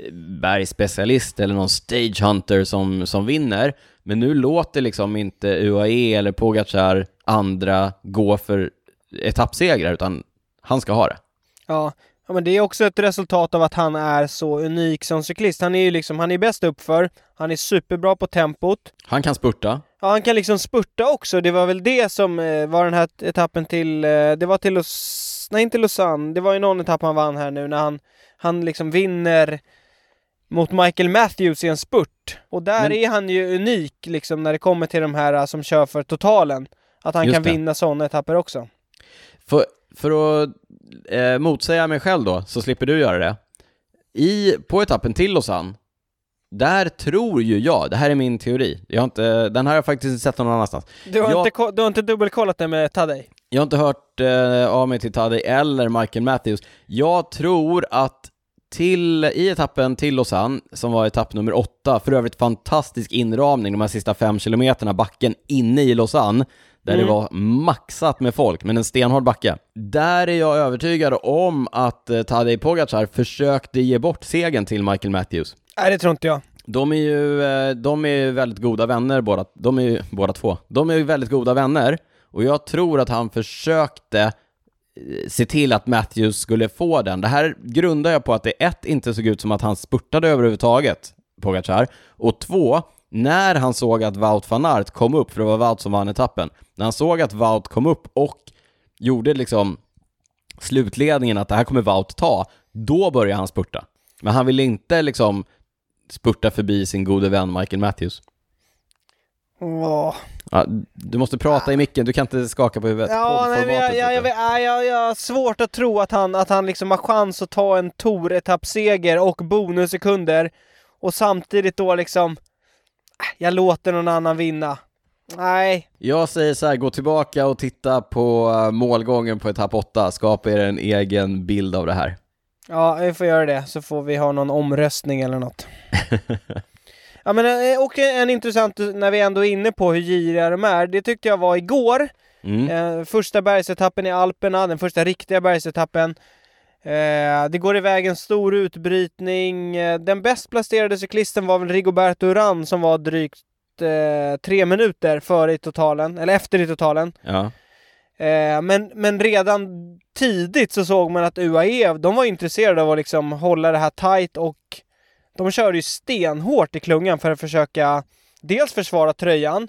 eh, bergspecialist eller någon stagehunter som, som vinner. Men nu låter liksom inte UAE eller Pogacar andra gå för etappsegrar, utan han ska ha det.
Ja, ja, men det är också ett resultat av att han är så unik som cyklist. Han är ju liksom, han är bäst uppför, han är superbra på tempot.
Han kan spurta.
Ja, han kan liksom spurta också. Det var väl det som eh, var den här etappen till, eh, det var till Los, nej inte Lausanne, det var ju någon etapp han vann här nu när han, han liksom vinner mot Michael Matthews i en spurt. Och där men... är han ju unik liksom när det kommer till de här som kör för totalen. Att han Just kan det. vinna sådana etapper också.
För, för att eh, motsäga mig själv då, så slipper du göra det. I, på etappen till Lausanne, där tror ju jag, det här är min teori, jag har inte, den har jag faktiskt inte sett någon annanstans.
Du har,
jag,
inte, du har inte dubbelkollat det med Tadej?
Jag har inte hört eh, av mig till Tadej eller Michael Matthews. Jag tror att till, i etappen till Lausanne, som var etapp nummer åtta, för övrigt fantastisk inramning de här sista fem kilometerna backen inne i Lausanne, där mm. det var maxat med folk, men en stenhård backe. Där är jag övertygad om att eh, Tadej Pogacar försökte ge bort segern till Michael Matthews.
Nej, det tror inte jag.
De är ju, eh, de är väldigt goda vänner båda, de är ju båda två. De är ju väldigt goda vänner, och jag tror att han försökte eh, se till att Matthews skulle få den. Det här grundar jag på att det ett, inte såg ut som att han spurtade överhuvudtaget, Pogacar, och två, när han såg att Wout van Aert kom upp, för det var Wout som vann etappen, när han såg att Wout kom upp och gjorde liksom slutledningen att det här kommer Wout ta, då börjar han spurta. Men han vill inte liksom spurta förbi sin gode vän Michael Matthews.
Åh.
Ja, du måste prata i micken, du kan inte skaka på huvudet.
Ja, nej, men jag, jag, jag, nej, jag, jag har svårt att tro att han, att han liksom har chans att ta en Tour-etappseger och bonussekunder och samtidigt då liksom, jag låter någon annan vinna. Nej,
Jag säger så här, gå tillbaka och titta på eh, målgången på etapp 8, skapa er en egen bild av det här.
ja vi får göra det så får vi ha någon omröstning eller något. <laughs> Ja men eh, och en intressant, när vi ändå är inne på hur giriga de är, det tyckte jag var igår.
Mm.
Eh, första bergsetappen i Alperna, den första riktiga bergsetappen. Eh, det går iväg en stor utbrytning. Eh, den bäst placerade cyklisten var väl Rigoberto Urán som var drygt eh, tre minuter före i totalen, eller efter i totalen.
Ja.
Eh, men, men redan tidigt så såg man att UAE, de var intresserade av att liksom hålla det här tight och de körde ju stenhårt i klungan för att försöka dels försvara tröjan,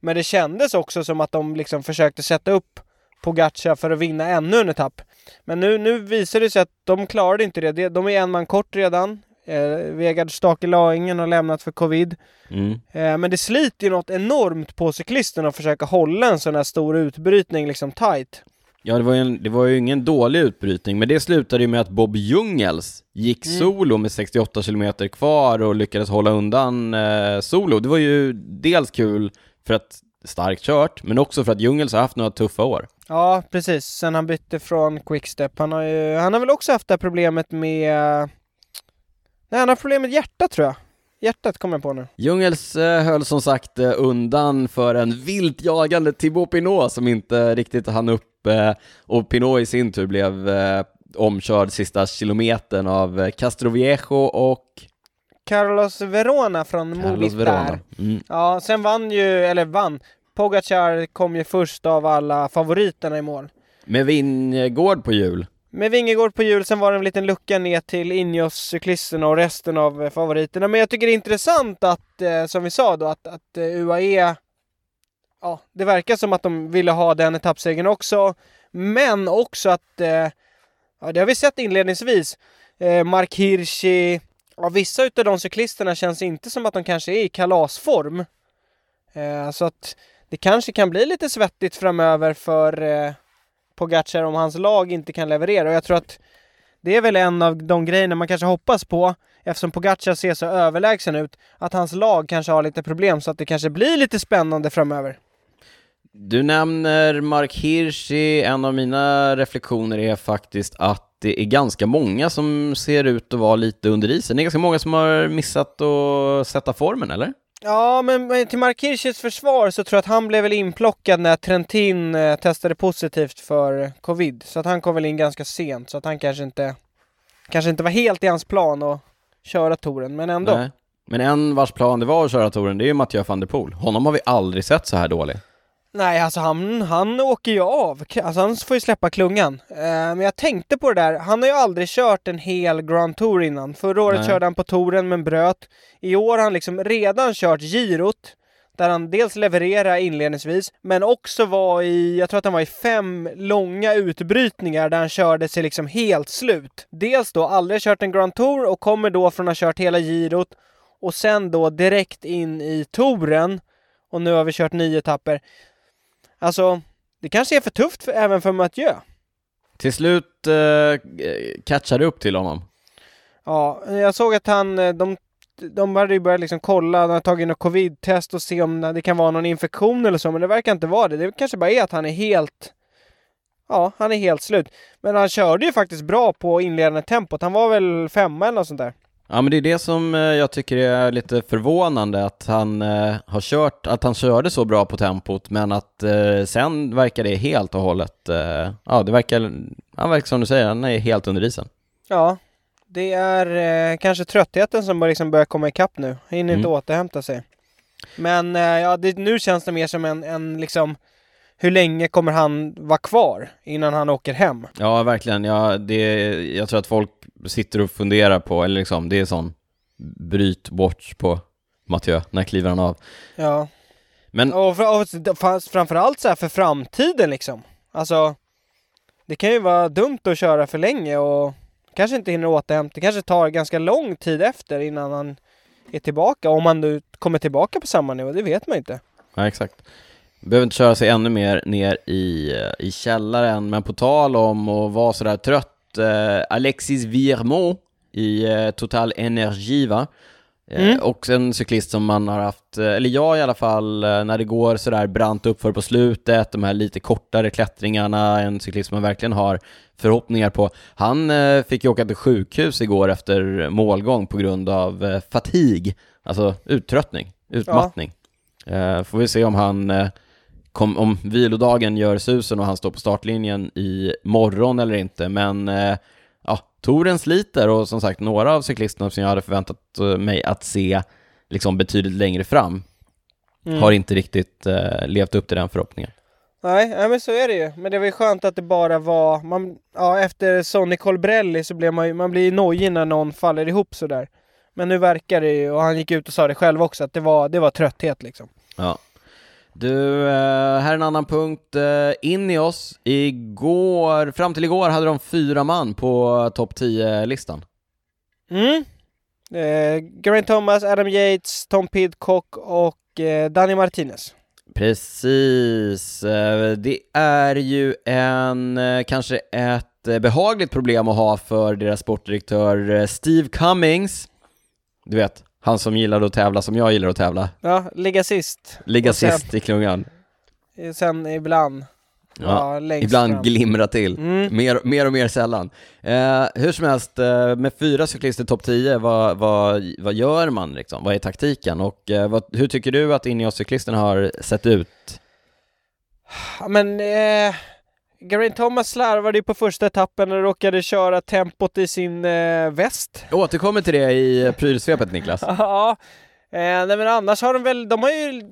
men det kändes också som att de liksom försökte sätta upp Pogacar för att vinna ännu en etapp. Men nu, nu visar det sig att de klarade inte det. De- är en man kort redan. Eh, Vegard Stake Laingen har lämnat för covid.
Mm.
Eh, men det sliter ju något enormt på cyklisten att försöka hålla en sån här stor utbrytning liksom tight.
Ja, det var, ju en, det var ju ingen dålig utbrytning, men det slutade ju med att Bob Jungels gick
Mm.
solo med 68 kilometer kvar och lyckades hålla undan eh, solo. Det var ju dels kul för att starkt kört, men också för att Jungels har haft några tuffa år.
Ja, precis. Sen han bytte från Quickstep. Han har ju, han har väl också haft det här problemet med... Nej, han har problem med hjärtat tror jag. Hjärtat kommer jag på nu.
Jungels eh, höll som sagt eh, undan för en vilt jagande Thibaut Pinot som inte riktigt hann upp eh, och Pinot i sin tur blev omkörd sista kilometern av Castroviejo och
Carlos Verona från
Carlos
Movistar.
Verona. Mm.
Ja, sen vann ju, eller vann. Pogacar kom ju först av alla favoriterna i mål.
Med Vingård på hjul.
Med Vingegård på hjul, sen var det en liten lucka ner till Ineos-cyklisterna och resten av eh, favoriterna. Men jag tycker det är intressant att, eh, som vi sa då, att, att eh, UAE... Ja, det verkar som att de ville ha den etappsegern också. Men också att... Eh, ja, det har vi sett inledningsvis. Eh, Mark Hirschi... Ja, vissa utav de cyklisterna känns inte som att de kanske är i kalasform. Eh, så att det kanske kan bli lite svettigt framöver för eh, Pogacar om hans lag inte kan leverera. Och jag tror att det är väl en av de grejerna man kanske hoppas på eftersom Pogacar ser så överlägsen ut. Att hans lag kanske har lite problem så att det kanske blir lite spännande framöver.
Du nämner Mark Hirschi, en av mina reflektioner är faktiskt att det är ganska många som ser ut att vara lite under isen. Det är ganska många som har missat att sätta formen, eller?
Ja, men till Mark Hirschis försvar så tror jag att han blev väl inplockad när Trentin eh, testade positivt för covid. Så att han kom väl in ganska sent så att han kanske inte kanske inte var helt i hans plan att köra touren, men ändå.
Nej. Men en vars plan det var att köra touren, det är ju Mathieu van der Poel. Honom har vi aldrig sett så här dålig.
Nej, alltså han, han åker ju av. Alltså han får ju släppa klungan. Eh, men jag tänkte på det där. Han har ju aldrig kört en hel Grand Tour innan. Förra året
Nej.
körde han på touren men bröt. I år har han liksom redan kört girot. Där han dels levererar inledningsvis, men också var i, jag tror att han var i fem långa utbrytningar där han körde sig liksom helt slut. Dels då aldrig kört en Grand Tour och kommer då från att ha kört hela girot och sen då direkt in i touren. Och nu har vi kört nio etapper. Alltså, det kanske är för tufft för, även för Mathieu.
Till slut eh, catchade upp till honom.
Ja, jag såg att han, eh, de, de hade ju börjat liksom kolla, han har tagit något covid-test och se om det kan vara någon infektion eller så, men det verkar inte vara det. Det kanske bara är att han är helt, ja, han är helt slut. Men han körde ju faktiskt bra på inledande tempot. Han var väl femma eller något sånt där.
Ja men det är det som eh, jag tycker är lite förvånande att han eh, har kört, att han körde så bra på tempot men att eh, sen verkar det helt och hållet, eh, ja det verkar, han verkar som du säger, han är helt under isen.
Ja, det är eh, kanske tröttheten som liksom börjar komma ikapp nu. Hinner inte
Mm.
återhämta sig. Men eh, ja, det, nu känns det mer som en, en liksom hur länge kommer han vara kvar innan han åker hem?
Ja verkligen, ja, det, jag tror att folk sitter och funderar på, eller liksom, det är sån bryt bort på Mathieu, när kliver han av?
Ja,
Men
och, för, och framförallt så här för framtiden liksom. Alltså, det kan ju vara dumt att köra för länge och kanske inte hinner återhämta. Det kanske tar ganska lång tid efter innan han är tillbaka. Om han nu kommer tillbaka på samma nivå, det vet man inte.
Ja, exakt. Behöver inte köra sig ännu mer ner i, i källaren, men på tal om att vara sådär trött, eh, Alexis Virmont i eh, Total Energi va? Eh,
Mm.
Också en cyklist som man har haft, eh, eller jag i alla fall, eh, när det går sådär brant uppför på slutet, de här lite kortare klättringarna, en cyklist som man verkligen har förhoppningar på. Han eh, fick ju åka till sjukhus igår efter målgång på grund av fatig, alltså uttröttning, utmattning. Eh, får vi se om han, kom, om vilodagen gör susen och han står på startlinjen i morgon eller inte, men eh, ja, touren sliter och som sagt några av cyklisterna som jag hade förväntat eh, mig att se liksom betydligt längre fram
Mm.
har inte riktigt eh, levt upp till den förhoppningen.
Nej, nej, men så är det ju. Men det var ju skönt att det bara var... Man, ja, efter Sonny Colbrelli så blev man ju man blir ju nojig när någon faller ihop sådär. Men nu verkar det ju, och han gick ut och sa det själv också, att det var, det var trötthet liksom.
Ja. Du, eh, här är en annan punkt. Eh, in i oss. Igår, fram till igår hade de fyra man på topp 10-listan.
Mm. Eh, Geraint Thomas, Adam Yates, Tom Pidcock och eh, Danny Martinez.
Precis. Eh, Det är ju en, kanske ett eh, behagligt problem att ha för deras sportdirektör Steve Cummings. Du vet, han som gillade att tävla som jag gillar att tävla.
Ja, ligga sist.
Ligga
sen-
sist i klungan.
Eh, Sen ibland.
Ja,
Ja,
Ibland
fram.
glimra till.
Mm.
Mer, mer och mer sällan. Eh, hur som helst, eh, med fyra cyklister topp 10, vad, vad, vad gör man liksom? Vad är taktiken? Och eh, vad, hur tycker du att Ineos-cyklisterna har sett ut?
Ja, Men Geraint Thomas slarvade ju på första etappen och råkade köra tempot i sin eh, väst.
Jag återkommer till det i prylsvepet Niklas. <laughs>
Ja, eh, nej men annars har de väl, de har ju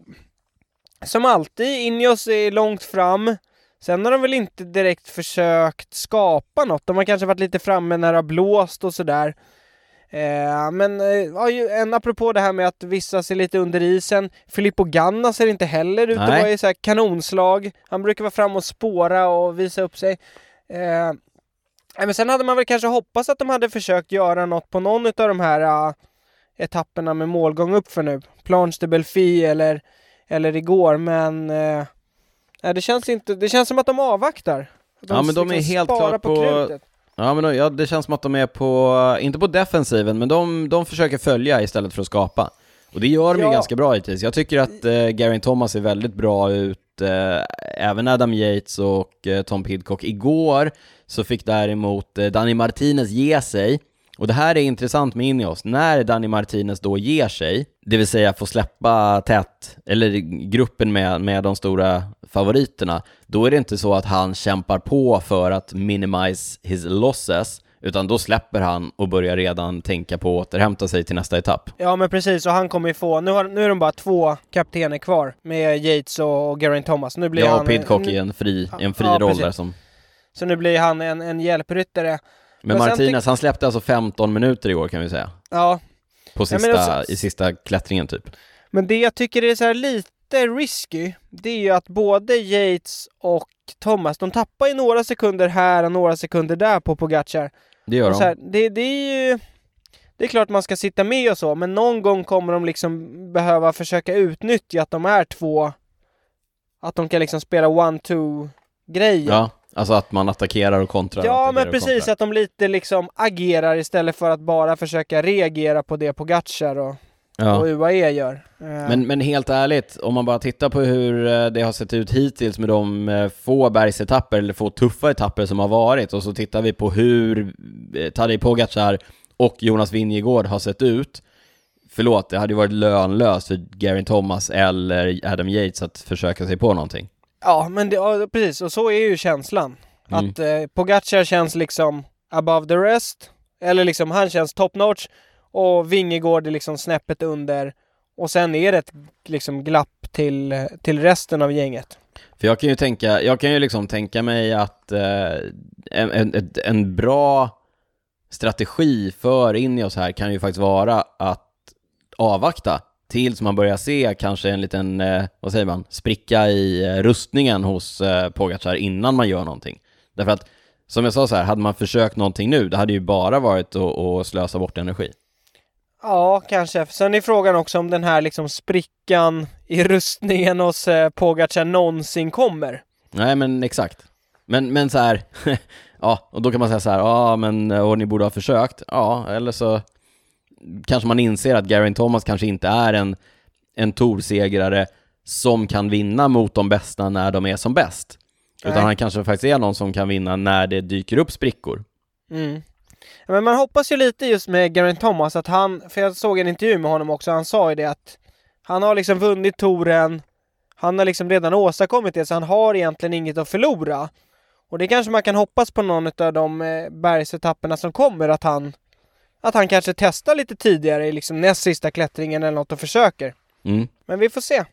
som alltid, Ineos är långt fram. Sen har de väl inte direkt försökt skapa något. De har kanske varit lite framme när det har blåst och sådär. Eh, men eh, en apropå det här med att vissa ser lite under isen. Filippo Ganna ser inte heller ut att vara i så här kanonslag. Han brukar vara fram och spåra och visa upp sig. Eh, men sen hade man väl kanske hoppats att de hade försökt göra något på någon av de här eh, etapperna med målgång upp för nu. Planche de Belfi eller, eller igår, men nej, det känns inte, det känns som att de avvaktar. Att
Ja, men de är helt
sparar
klart på-
krutet.
Ja, men ja, det känns som att de är på, inte på defensiven, men de, de försöker följa istället för att skapa. Och det gör de ju
Ja.
ganska bra hittills. Jag tycker att eh, Geraint Thomas ser väldigt bra ut, eh, även Adam Yates och eh, Tom Pidcock. Igår så fick däremot eh, Danny Martinez ge sig, och det här är intressant med Ineos, när Danny Martinez då ger sig, det vill säga får släppa tät, eller gruppen med, med de stora favoriterna, då är det inte så att han kämpar på för att minimize his losses, utan då släpper han och börjar redan tänka på att återhämta sig till nästa etapp.
Ja men precis, och han kommer ju få, nu, har, nu är de bara två kaptener kvar med Yates och, och Geraint Thomas. Nu blir
Ja,
han
och Pidcock i en fri, en fri
Ja,
roll
precis.
där som...
Så nu blir han en, en hjälpryttare.
Men
Men
Martinez, han släppte alltså 15 minuter igår kan vi säga.
Ja,
På
Ja,
sista,
men alltså-
i sista klättringen typ.
men det jag tycker är så här lite risky, det är ju att både Yates och Thomas, de tappar ju några sekunder här och några sekunder där på Pogacar.
Det gör de.
här, det, det är ju... Det är klart man ska sitta med och så, men någon gång kommer de liksom behöva försöka utnyttja att de är två. Att de kan liksom spela one-two-grejen.
Ja, alltså att man attackerar och kontrar.
Ja, men
och
precis. Att de lite liksom agerar istället för att bara försöka reagera på det Pogacar och, och
Ja.
UAE gör. Eh,
Men, men helt ärligt, om man bara tittar på hur eh, det har sett ut hittills med de eh, få bergsetapper, eller få tuffa etapper som har varit, och så tittar vi på hur Tadej Pogacar och Jonas Vingegaard har sett ut. Förlåt, det hade ju varit lönlöst för Geraint Thomas eller Adam Yates att försöka sig på någonting.
Ja, men det, ja, precis. Och så är ju känslan.
Mm.
Att eh, Pogacar känns liksom above the rest. Eller liksom han känns top notch. Och Vingegård är liksom snäppet under. Och sen är det ett liksom glapp till, till resten av gänget.
För jag kan ju tänka, jag kan ju liksom tänka mig att eh, en, en, en bra strategi för Ineos här kan ju faktiskt vara att avvakta tills man börjar se kanske en liten, eh, vad säger man, spricka i eh, rustningen hos eh, Pogacar innan man gör någonting. Därför att som jag sa så här, hade man försökt någonting nu, det hade ju bara varit att, att slösa bort energi.
Ja, kanske. Sen är frågan också om den här liksom sprickan i rustningen hos eh, Pogacar någonsin kommer.
Nej men exakt. Men, men så här, <laughs> ja, och då kan man säga så här, ja men, och ni borde ha försökt. Ja, eller så kanske man inser att Geraint Thomas kanske inte är en, en torsegrare som kan vinna mot de bästa när de är som bäst. Utan
Nej.
han kanske faktiskt är någon som kan vinna när det dyker upp sprickor.
Mm. Men man hoppas ju lite just med Geraint Thomas att han, för jag såg en intervju med honom också, han sa ju det att han har liksom vunnit touren, han har liksom redan åstadkommit det så han har egentligen inget att förlora. Och det kanske man kan hoppas på någon av de eh, bergsetapperna som kommer att han att han kanske testar lite tidigare i liksom näst sista klättringen eller något och försöker.
Mm.
Men vi får se.
Ja,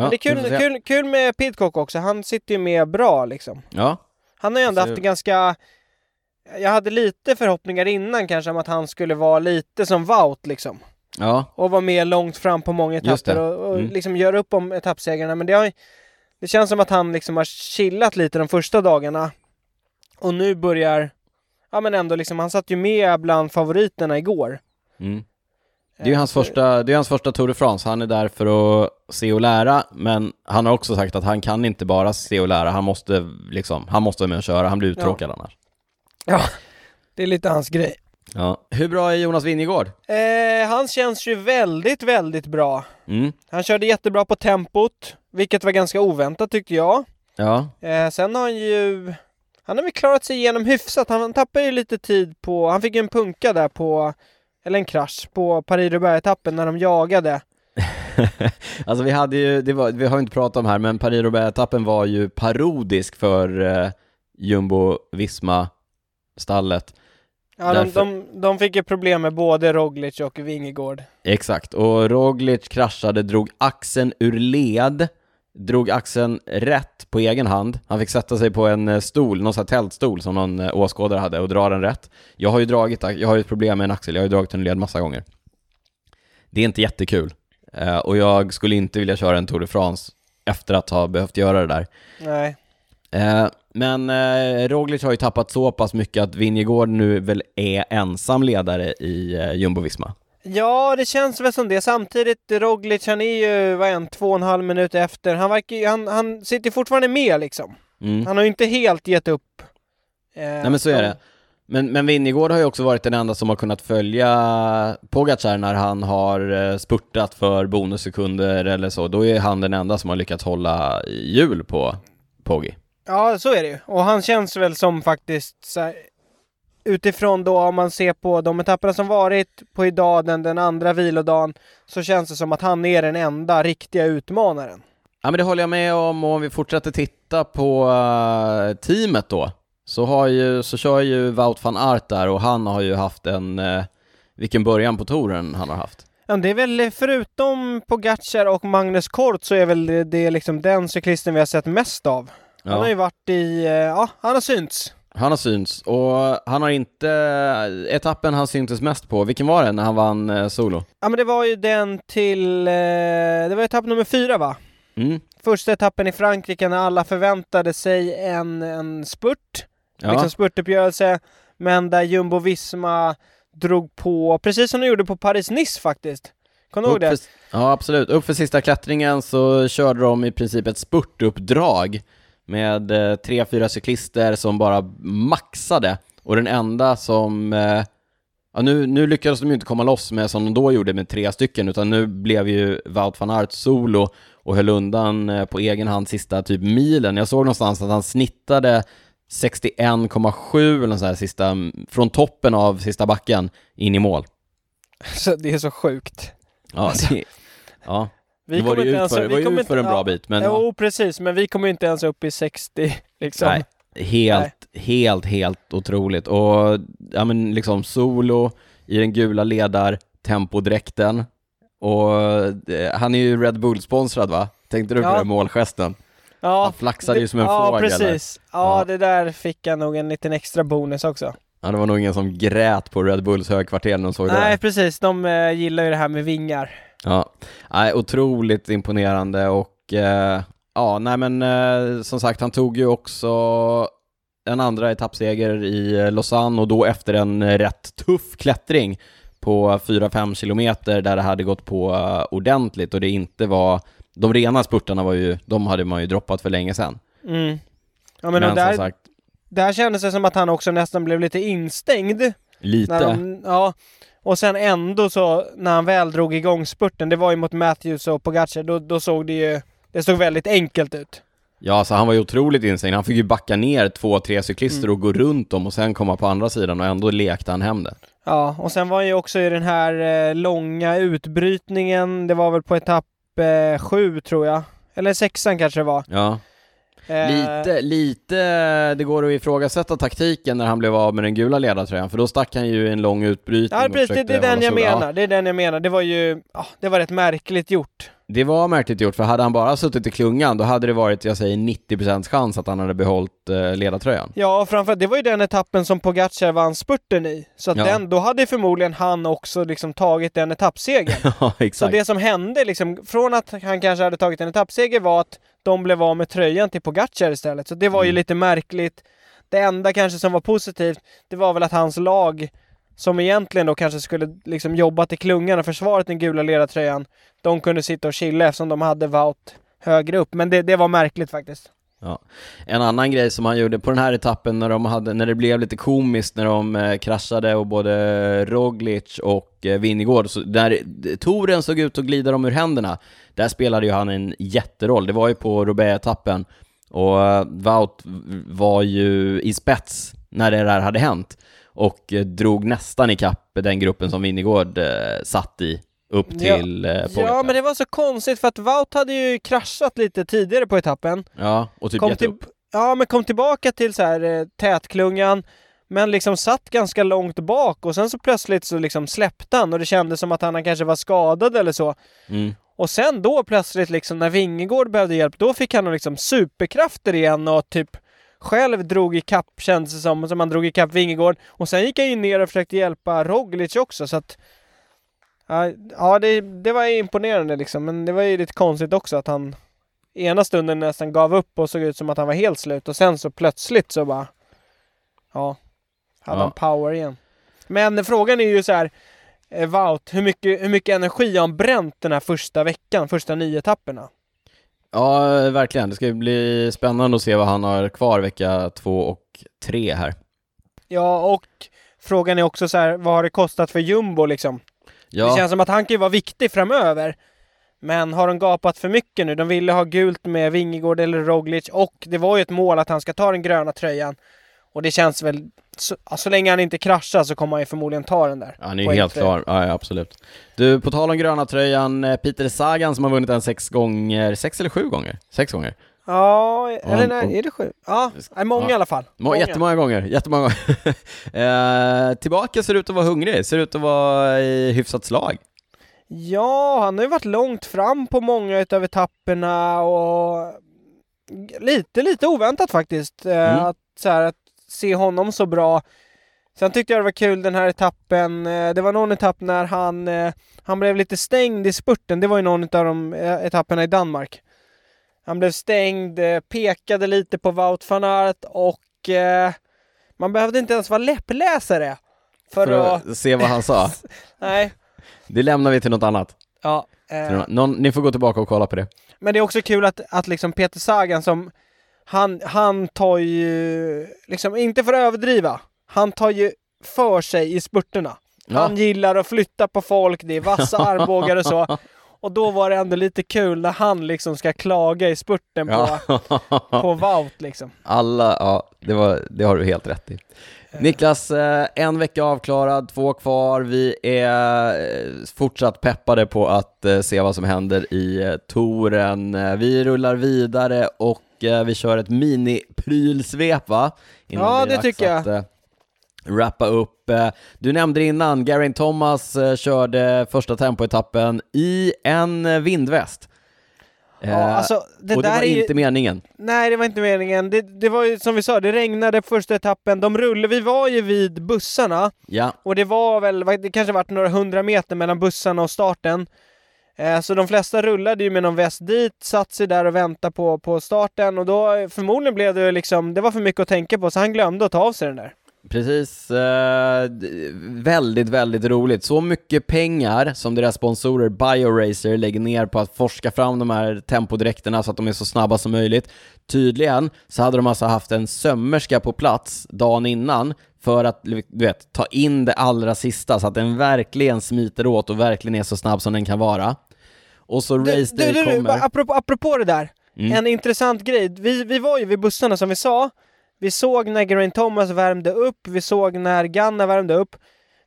Men det är kul, kul, kul med Pidcock också, han sitter ju med bra liksom.
Ja,
Han har ju ändå haft det ganska... Jag hade lite förhoppningar innan kanske om att han skulle vara lite som Wout liksom.
ja,
Och vara med långt fram på många etapper och, och
Mm.
liksom göra upp om etappsegrarna. Men det, har, det känns som att han liksom har chillat lite de första dagarna. Och nu börjar... Ja men ändå liksom, han satt ju med bland favoriterna igår.
mm. Det är ju
Eh,
hans första, det är hans första Tour de France, han är där för att se och lära, men han har också sagt att han kan inte bara se och lära, han måste liksom, han måste med och köra, han blir uttråkad annars.
Ja, det är lite hans grej.
Ja. Hur bra är Jonas Vingegård?
Eh, han känns ju väldigt, väldigt bra.
Mm.
Han körde jättebra på tempot, vilket var ganska oväntat tyckte jag.
Ja,
Eh, sen har han ju... Han har väl klarat sig igenom hyfsat. Han tappade ju lite tid på... Han fick ju en punka där på... Eller en krasch på Paris-Roubaix-etappen när de jagade. <laughs>
alltså vi hade ju, det var, vi har inte pratat om här, men Paris-Roubaix-etappen var ju parodisk för eh, Jumbo-Visma-stallet.
Ja, de,
Därför-
de, de fick ju problem med både Roglic och Vingegård.
Exakt, och Roglic kraschade, drog axeln ur led, drog axeln rätt på egen hand. Han fick sätta sig på en eh, stol, någon sån här tältstol som någon eh, åskådare hade och dra den rätt. Jag har ju dragit, jag har ju ett problem med en axel, jag har ju dragit ur led massa gånger. Det är inte jättekul. Eh, och jag skulle inte vilja köra en Tour de France efter att ha behövt göra det där.
Nej.
Eh, men eh, Roglic har ju tappat så pass mycket att Vingegård nu väl är ensam ledare i eh, Jumbo-Visma.
Ja, det känns väl som det. Samtidigt, Roglic, han är ju, vad är han, två och en halv minut efter. Han verkar han, han sitter fortfarande med liksom.
Mm.
Han har ju inte helt gett upp. Eh,
Nej men så är det. Men, men Vingegård har ju också varit den enda som har kunnat följa Pogacar när han har eh, spurtat för bonussekunder eller så. Då är han den enda som har lyckats hålla hjul på Poggi.
Ja, så är det ju. Och han känns väl som faktiskt utifrån då om man ser på de etapperna som varit på idag, den, den andra vilodagen, så känns det som att han är den enda riktiga utmanaren.
Ja men det håller jag med om och om vi fortsätter titta på eh, teamet då så, har ju, så kör ju Wout van Aert där och han har ju haft en, uh, vilken början på touren han har haft.
Ja, det är väl förutom Pogacar och Magnus Kort så är väl det, det är liksom den cyklisten vi har sett mest av. Han har ju varit i, eh, ja, han har synts.
Han har synts och han har inte, etappen han syntes mest på, vilken var det när han vann eh, solo?
Ja men det var ju den till, eh, det var etapp nummer fyra va?
Mm.
Första etappen i Frankrike när alla förväntade sig en, en spurt.
Ja.
liksom spurtuppgörelse, men där Jumbo-Visma drog på, precis som de gjorde på Paris-Nice faktiskt. Kommer du ihåg det?
ja, absolut. Upp för sista klättringen så körde de i princip ett spurtuppdrag med eh, tre, fyra cyklister som bara maxade. Och den enda som... Eh, ja, nu, nu lyckades de ju inte komma loss med som de då gjorde med tre stycken, utan nu blev ju Wout van Aert solo och höll undan eh, på egen hand sista typ milen. Jag såg någonstans att han snittade 61,7 eller så här sista, från toppen av sista backen in i mål. <laughs>
Så det är så sjukt.
Ja, det, ja.
Vi
det
kommer inte
för, det
vi
var ju ut för en bra bit, men
Jo, precis, men vi kommer inte ens upp i 60 <laughs> liksom.
nej, helt, helt, helt otroligt. Och ja men liksom solo i den gula ledar tempodräkten och eh, han är ju Red Bull-sponsrad va? Tänkte du på
Ja.
den målgesten?
Ja,
Han flaxade ju som en
ja,
fågel
precis. Ja,
Ja.
det där fick jag nog en liten extra bonus också.
Ja, det var nog ingen som grät på Red Bulls högkvarter när de såg det
Nej, precis. De eh, gillar ju det här med vingar.
Ja, nej, otroligt imponerande och eh, ja, nej men eh, som sagt han tog ju också en andra etappseger i eh, Lausanne och då efter en eh, rätt tuff klättring på 4-5 kilometer där det hade gått på eh, ordentligt och det inte var, de rena spurtarna var ju, de hade man ju droppat för länge sedan.
Mm. Ja men,
Men,
där,
som sagt,
där kändes det som att han också nästan blev lite instängd.
lite.
De, ja, och sen ändå så när han väl drog igång spurten, det var ju mot Matthews och Pogacar, då, då såg det ju, det såg väldigt enkelt ut.
Ja, så han var ju otroligt instängd. Han fick ju backa ner två, tre cyklister
Mm.
och gå runt dem och sen komma på andra sidan och ändå lekte han hem det.
Ja, och sen var han ju också i den här eh, långa utbrytningen, det var väl på etapp eh, sju tror jag. Eller sexan kanske det var.
Ja, lite, lite, det går att ifrågasätta taktiken när han blev av med den gula ledartröjan, för då stack han ju en lång utbrytning
Ja precis, det, det är den jag menar. Det är den jag menar. Det var ju, ja, det var rätt märkligt gjort.
Det var märkligt gjort, för hade han bara suttit i klungan, då hade det varit, jag säger 90% chans att han hade behållit eh, ledartröjan.
Ja, framförallt, det var ju den etappen som Pogacar vann spurten i. Så att
Ja.
den, då hade förmodligen han också liksom tagit den etappsegern. <laughs>
Ja,
Så
exakt.
det som hände liksom, från att han kanske hade tagit en etappseger var att de blev av med tröjan till Pogacar istället. Så det var ju
Mm.
lite märkligt. Det enda kanske som var positivt, det var väl att hans lag, som egentligen då kanske skulle liksom jobbat i klungan och försvarat den gula ledartröjan, de kunde sitta och chilla eftersom de hade Wout högre upp. Men det, det var märkligt faktiskt.
En annan grej som han gjorde på den här etappen när, de hade, när det blev lite komiskt när de eh, kraschade och både Roglic och eh, Vingård, så där touren såg ut att glida dem ur händerna, där spelade ju han en jätteroll. Det var ju på Roubaix-etappen och eh, Wout var ju i spets när det där hade hänt och eh, drog nästan ikapp den gruppen som Vingård eh, satt i upp
Ja.
till eh, Pogacar.
Ja, men det var så konstigt för att Wout hade ju kraschat lite tidigare på etappen.
Ja, och typ
kom
gett
till,
upp.
ja, men kom tillbaka till så här eh, tätklungan, men liksom satt ganska långt bak och sen så plötsligt så liksom släppte han och det kändes som att han kanske var skadad eller så.
Mm.
Och sen då plötsligt liksom när Vingegård behövde hjälp, då fick han liksom superkrafter igen och typ själv drog i kapp kändes det som, som han drog i kapp Vingegård. Och sen gick han ju ner och försökte hjälpa Roglic också så att Ja, det, det var imponerande liksom, men det var ju lite konstigt också att han ena stunden nästan gav upp och såg ut som att han var helt slut och sen så plötsligt så bara Ja, hade
Ja.
han power igen. Men frågan är ju så här eh, Wout, hur mycket, hur mycket energi har han bränt den här första veckan, första nio etapperna?
Ja, verkligen. Det ska bli spännande att se vad han har kvar vecka två och tre här.
Ja, och frågan är också så här, vad har det kostat för Jumbo liksom?
Ja,
Det känns som att han kan ju vara viktig framöver. Men har de gapat för mycket nu? De ville ha gult med Vingegård eller Roglic och det var ju ett mål att han ska ta den gröna tröjan. Och det känns väl, så, ja, så länge han inte kraschar så kommer han ju förmodligen ta den där.
han är ju helt klar. Ja, ja, absolut. Du, på tal om gröna tröjan, eh, Peter Sagan som har vunnit den sex gånger, sex eller sju gånger? Sex gånger.
Ja, eller nej, är det sju? Ja, många
Ja.
i alla fall.
Må, jättemånga gånger, jättemånga gånger. <laughs> eh, tillbaka ser ut att vara hungrig, ser ut att vara i hyfsat slag.
Ja, han har ju varit långt fram på många utav etapperna och lite, lite oväntat faktiskt. eh,
Mm.
Att, så här, att se honom så bra. Sen tyckte jag det var kul den här etappen. eh, Det var någon etapp när han, eh, han blev lite stängd i spurten. Det var ju någon av de eh, etapperna i Danmark. Han blev stängd, pekade lite på Wout van Aert och eh, man behövde inte ens vara läppläsare för,
För
att...
att se vad han sa. <laughs>
Nej.
Det lämnar vi till något annat.
Ja, eh,
Någon, ni får gå tillbaka och kolla på det.
Men det är också kul att, att liksom Peter Sagan som han, han tar ju, liksom inte för att överdriva, han tar ju för sig i spurterna.
Ja.
Han gillar att flytta på folk, det är vassa <laughs> armbågar och så. Och då var det ändå lite kul när han liksom ska klaga i spurten på,
Ja.
på Wout liksom.
Alla, ja, det, var, det har du helt rätt i. Niklas, eh, en vecka avklarad, två kvar. Vi är eh, fortsatt peppade på att eh, se vad som händer i eh, touren. Eh, Vi rullar vidare och eh, vi kör ett mini-prylsvep va?
Ja,
blir
det tycker jag.
Att, eh, wrappa upp. Eh, Du nämnde innan, Geraint Thomas eh, körde första tempoetappen i en eh, vindväst.
Ja,
Eh,
alltså det
och det var
är ju...
inte meningen.
Nej, det var inte meningen. Det, det var ju som vi sa, det regnade första etappen. De rullade, vi var ju vid bussarna.
Ja,
Och det var väl, det kanske varit några hundra meter mellan bussarna och starten. Eh, så de flesta rullade ju med någon väst dit, satt sig där och väntade på, på starten och då eh, förmodligen blev det liksom, det var för mycket att tänka på så han glömde att ta av sig den där.
Precis, eh, väldigt, väldigt roligt. Så mycket pengar som deras sponsorer BioRacer lägger ner på att forska fram de här tempodräkterna så att de är så snabba som möjligt. Tydligen så hade de alltså haft en sömmerska på plats dagen innan för att du vet, ta in det allra sista så att den verkligen smiter åt och verkligen är så snabb som den kan vara. Och så
Du,
race day
du, du,
kommer...
apropå, apropå det där,
Mm.
en intressant grej. Vi, vi var ju vid bussarna som vi sa. Vi såg när Geraint Thomas värmde upp, vi såg när Ganna värmde upp.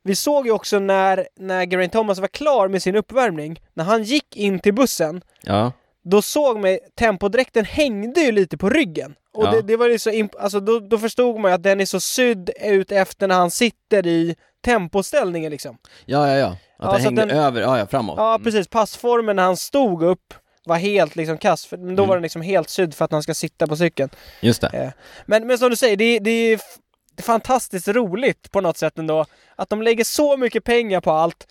Vi såg ju också när, när Geraint Thomas var klar med sin uppvärmning, när han gick in till bussen,
Ja,
då såg man tempodräkten hängde ju lite på ryggen. Och
Ja.
det, det var ju så alltså då, då förstod man ju att den är så sydd ut efter när han sitter i tempoställningen liksom.
ja, ja. ja. Att
Ja,
den hängde
den-
över, ja, ja, framåt.
Ja,
Mm.
precis. Passformen när han stod upp var helt liksom kass, för, men då
Mm.
var den liksom helt sydd för att han ska sitta på cykeln.
Just det.
Eh, Men, men som du säger, det, det, är fantastiskt roligt på något sätt ändå. Att de lägger så mycket pengar på allt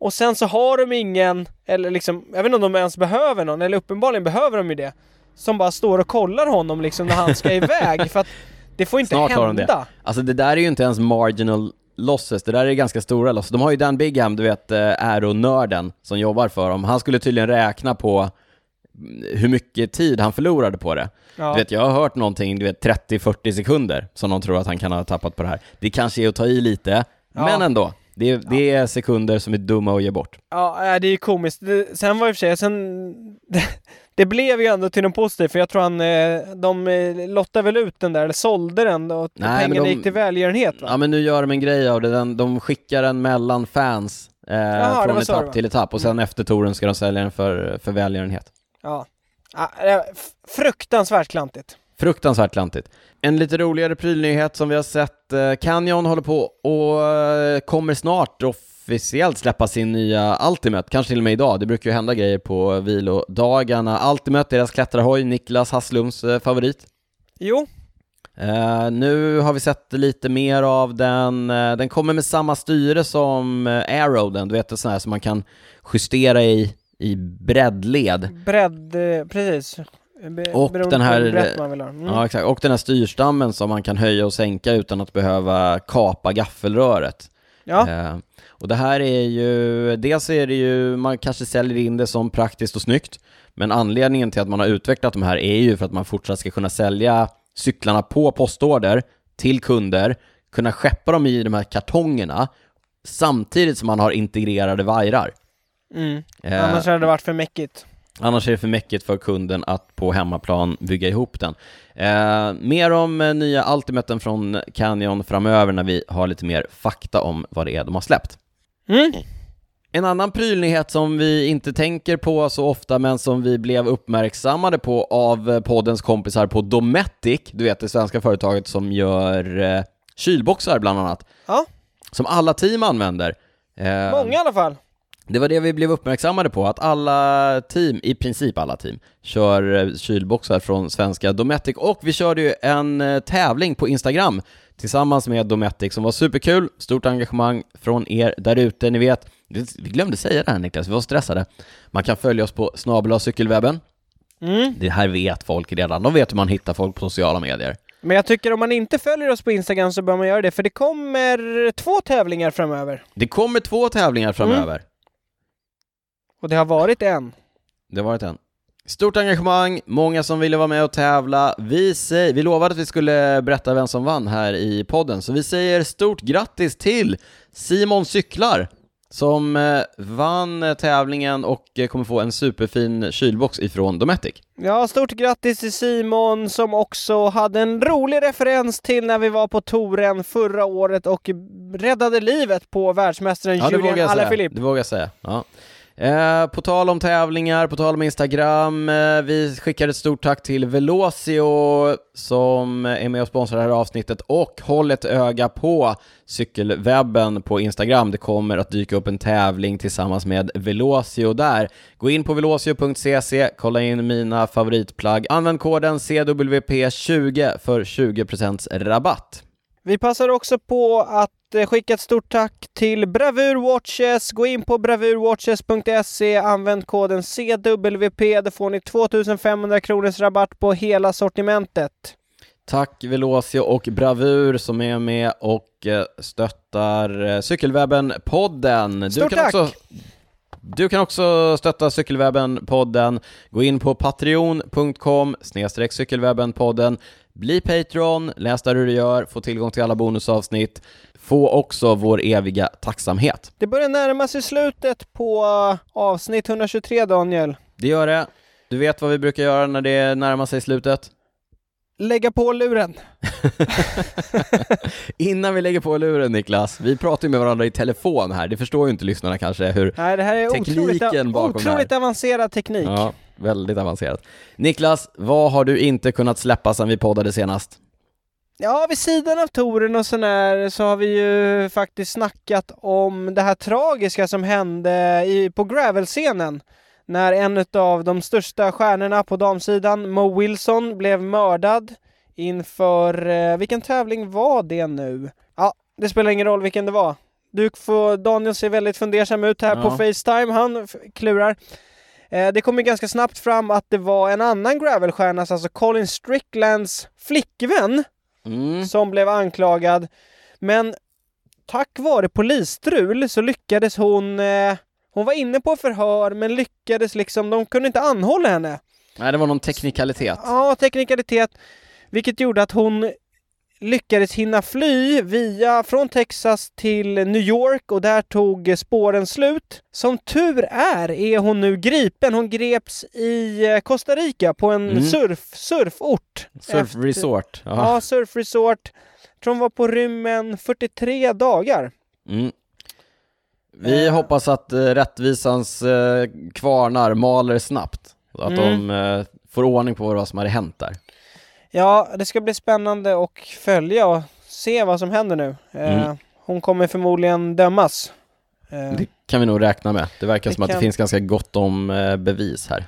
och sen så har de ingen, eller liksom, jag vet inte om de ens behöver någon, eller uppenbarligen behöver de ju det, som bara står och kollar honom liksom när han ska <laughs> iväg. För att det får inte
Snart har de
hända.
det. Alltså det där är ju inte ens marginal losses, det där är ganska stora losses. De har ju Dan Bigham, du vet, eh, Aero-nörden som jobbar för dem. Han skulle tydligen räkna på mm, hur mycket tid han förlorade på det.
Ja.
Du vet, jag har hört någonting, du vet 30-40 sekunder som de tror att han kan ha tappat på det här. Det kanske är att ta i lite,
Ja.
men ändå. Det är, det är sekunder som är dumma att ge bort.
Ja, äh, det är ju komiskt. Det, sen var det i och för sig, sen... Det, <laughs> det blev ju ändå till något positivt, för jag tror han, eh, de eh, lottade väl ut den där, eller sålde den och
Nej,
pengarna
de-
gick till välgörenhet va?
Ja men nu gör de en grej av det, den, de skickar den mellan fans eh,
det
från
det
etapp till etapp och sen efter touren ska de sälja den för, för välgörenhet.
Ja. F- fruktansvärt klantigt.
Fruktansvärt klantigt. En lite roligare prylnyhet som vi har sett, eh, Canyon håller på och eh, kommer snart officiellt släppa sin nya Ultimate, kanske till och med idag, det brukar ju hända grejer på vilodagarna. Ultimate, deras klättrarhoj, Niklas Hasslums eh, favorit.
Jo,
Eh, nu har vi sett lite mer av den, den kommer med samma styre som uh, Arrow, den, du vet en sån här som man kan justera i, i breddled.
bredd, precis. Be,
Och den här-.
Mm.
Ja exakt, och den här styrstammen som man kan höja och sänka utan att behöva kapa gaffelröret.
ja.
Eh, och det här är ju, dels är det ju, man kanske säljer in det som praktiskt och snyggt, men anledningen till att man har utvecklat de här är ju för att man fortsatt ska kunna sälja cyklarna på postorder till kunder, kunna skeppa dem i de här kartongerna, samtidigt som man har integrerade vajrar.
Mm.
Eh,
Annars hade det varit för mäckigt.
Annars är det för mäckigt för kunden att på hemmaplan bygga ihop den. Eh, mer om eh, nya Ultimaten från Canyon framöver när vi har lite mer fakta om vad det är de har släppt.
Mm.
En annan prylnyhet som vi inte tänker på så ofta men som vi blev uppmärksammade på av eh, poddens kompisar på Dometic, du vet det svenska företaget som gör eh, kylboxar bland annat,
Ja,
som alla team använder. Eh,
många i alla fall.
Det var det vi blev uppmärksammade på, att alla team, i princip alla team, kör eh, kylboxar från svenska Dometic och vi körde ju en eh, tävling på Instagram tillsammans med Dometic som var superkul, stort engagemang från er där ute, ni vet, vi glömde säga det här Niklas, vi var stressade. Man kan följa oss på snabel cykelwebben,
Mm.
det här vet folk redan, de vet hur man hittar folk på sociala medier.
Men jag tycker om man inte följer oss på Instagram så bör man göra det, för det kommer två tävlingar framöver.
Det kommer två tävlingar framöver.
Och det har varit en.
Det har varit en. Stort engagemang, många som ville vara med och tävla. Vi, säger, vi lovade att vi skulle berätta vem som vann här i podden, så vi säger stort grattis till Simon Cyklar som eh, vann tävlingen och eh, kommer få en superfin kylbox ifrån Dometic.
Ja, stort grattis till Simon som också hade en rolig referens till när vi var på touren förra året och räddade livet på världsmästaren
Ja, det vågar
Julian
jag säga.
Alaphilippe.
Det vågar jag säga. Ja. Eh, på tal om tävlingar, på tal om Instagram, eh, vi skickar ett stort tack till Velocio som är med och sponsrar det här avsnittet och håll ett öga på cykelwebben på Instagram. Det kommer att dyka upp en tävling tillsammans med Velocio där. Gå in på velocio.cc, kolla in mina favoritplagg, använd koden CWP20 för 20% rabatt.
Vi passar också på att skicka ett stort tack till Bravur Watches. Gå in på bravurwatches.se, använd koden CWP, då får ni 2500 kronors rabatt på hela sortimentet.
Tack Velosio och Bravur som är med och eh, stöttar eh, Cykelwebben-podden.
Stort tack!
Också, du kan också stötta Cykelwebben-podden. Gå in på patreon.com cykelwebben-podden. Bli Patreon, läs där hur du gör, få tillgång till alla bonusavsnitt. Få också vår eviga tacksamhet.
Det börjar närma sig slutet på eh, avsnitt 123, Daniel.
Det gör det. Du vet vad vi brukar göra när det närmar sig slutet?
Lägga på luren. <laughs>
Innan vi lägger på luren Niklas, vi pratar ju med varandra i telefon här, det förstår ju inte lyssnarna kanske hur
Nej, det här är
Tekniken
otroligt,
bakom det här.
otroligt avancerad teknik.
Ja, väldigt avancerat. Niklas, vad har du inte kunnat släppa sedan vi poddade senast?
Ja, vid sidan av touren och sån här så har vi ju faktiskt snackat om det här tragiska som hände i, på gravelscenen. När en av de största stjärnorna på damsidan, Mo Wilson, blev mördad inför, eh, vilken tävling var det nu? Ja, det spelar ingen roll vilken det var. Du får, Daniel ser väldigt fundersam ut här
Ja.
på Facetime, han klurar. Eh, det kom ju ganska snabbt fram att det var en annan gravelstjärnas, alltså Colin Stricklands flickvän,
Mm.
som blev anklagad. Men tack vare polisstrul så lyckades hon... Eh, hon var inne på förhör men lyckades liksom, de kunde inte anhålla henne.
Nej, det var någon teknikalitet.
Ja, teknikalitet. Vilket gjorde att hon lyckades hinna fly via från Texas till New York och där tog spåren slut. Som tur är är hon nu gripen. Hon greps i eh, Costa Rica på en
Mm.
surf, surfort.
Surf
Efter-.
Ja.
Surfresort. Tror hon var på rymmen 43 dagar.
Mm. Vi
Eh.
hoppas att eh, rättvisans eh, kvarnar maler snabbt. Så att
Mm.
de eh, får ordning på vad som hade hänt där.
Ja, det ska bli spännande att följa och se vad som händer nu. Eh,
Mm.
Hon kommer förmodligen dömas. Eh,
Det kan vi nog räkna med. Det verkar
Det
som att det
kan-
finns ganska gott om eh, bevis här.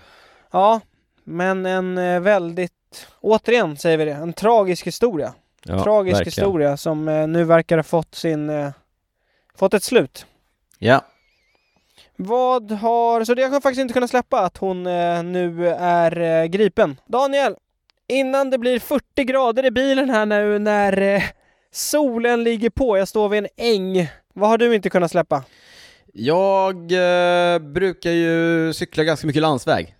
Ja, men en eh, väldigt, återigen säger vi det, en tragisk historia.
Ja,
tragisk
verkligen.
historia som eh, nu verkar ha fått sin, eh, fått ett slut.
Ja,
Vad har, så det har jag faktiskt inte kunnat släppa att hon nu är gripen. Daniel, innan det blir 40 grader i bilen här nu när eh, solen ligger på, jag står vid en äng. Vad har du inte kunnat släppa?
jag eh, brukar ju cykla ganska mycket landsväg.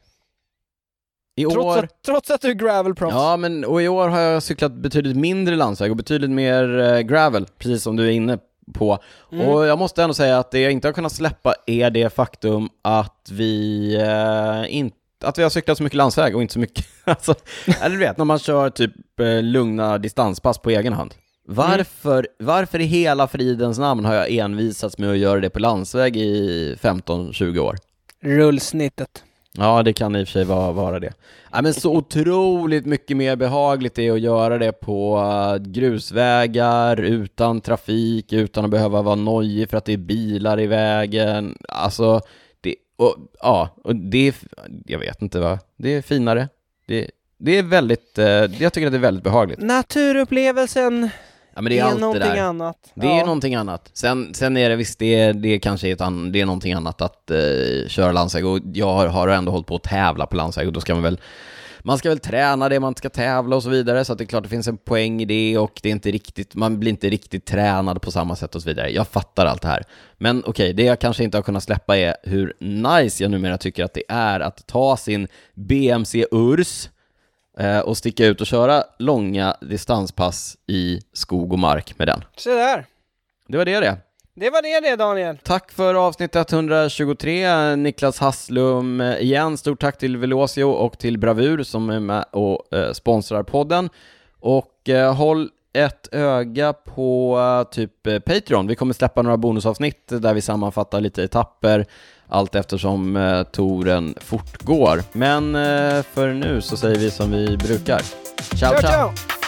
I
Trots
år...
att, trots att du är gravelproffs.
Ja, men och i år har jag cyklat betydligt mindre landsväg och betydligt mer eh, gravel, precis som du är inne på.
Mm.
Och jag måste ändå säga att det jag inte har kunnat släppa är det faktum att vi eh, inte att vi har cyklat så mycket landsväg och inte så mycket, <laughs> alltså, <laughs> eller du vet, när man kör typ eh, lugna distanspass på egen hand. Varför, varför i hela fridens namn har jag envisats med att göra det på landsväg i 15-20 år?
Rullsnittet.
Ja, det kan i och för sig vara, vara det. Ja, men så otroligt mycket mer behagligt det är att göra det på eh, grusvägar, utan trafik, utan att behöva vara nojig för att det är bilar i vägen. Alltså, och, ja, och det är, jag vet inte vad, det är finare. Det, det är väldigt, eh, jag tycker att det är väldigt behagligt.
Naturupplevelsen
Ja, men det är, allt det
någonting
där.
annat.
Det är någonting annat. Sen, sen är det visst, det är, det är kanske ett an, det är någonting annat att eh, köra landsväg och jag har, har ändå hållit på att tävla på landsväg och då ska man väl man ska väl träna det man ska tävla och så vidare, så att det är klart det finns en poäng i det och det är inte riktigt, man blir inte riktigt tränad på samma sätt och så vidare. Jag fattar allt det här. Men okej, det jag kanske inte har kunnat släppa är hur nice jag numera tycker att det är att ta sin BMC-urs eh, och sticka ut och köra långa distanspass i skog och mark med den.
Så där.
Det var det det.
Det var det det Daniel.
Tack för avsnitt 123, Niklas Hasslum eh, igen. Stort tack till Velosio och till Bravur som är med och eh, sponsrar podden. Och eh, håll ett öga på typ Patreon. Vi kommer släppa några bonusavsnitt där vi sammanfattar lite etapper allt eftersom eh, touren fortgår. Men för nu så säger vi som vi brukar.
ciao!
ciao.
ciao.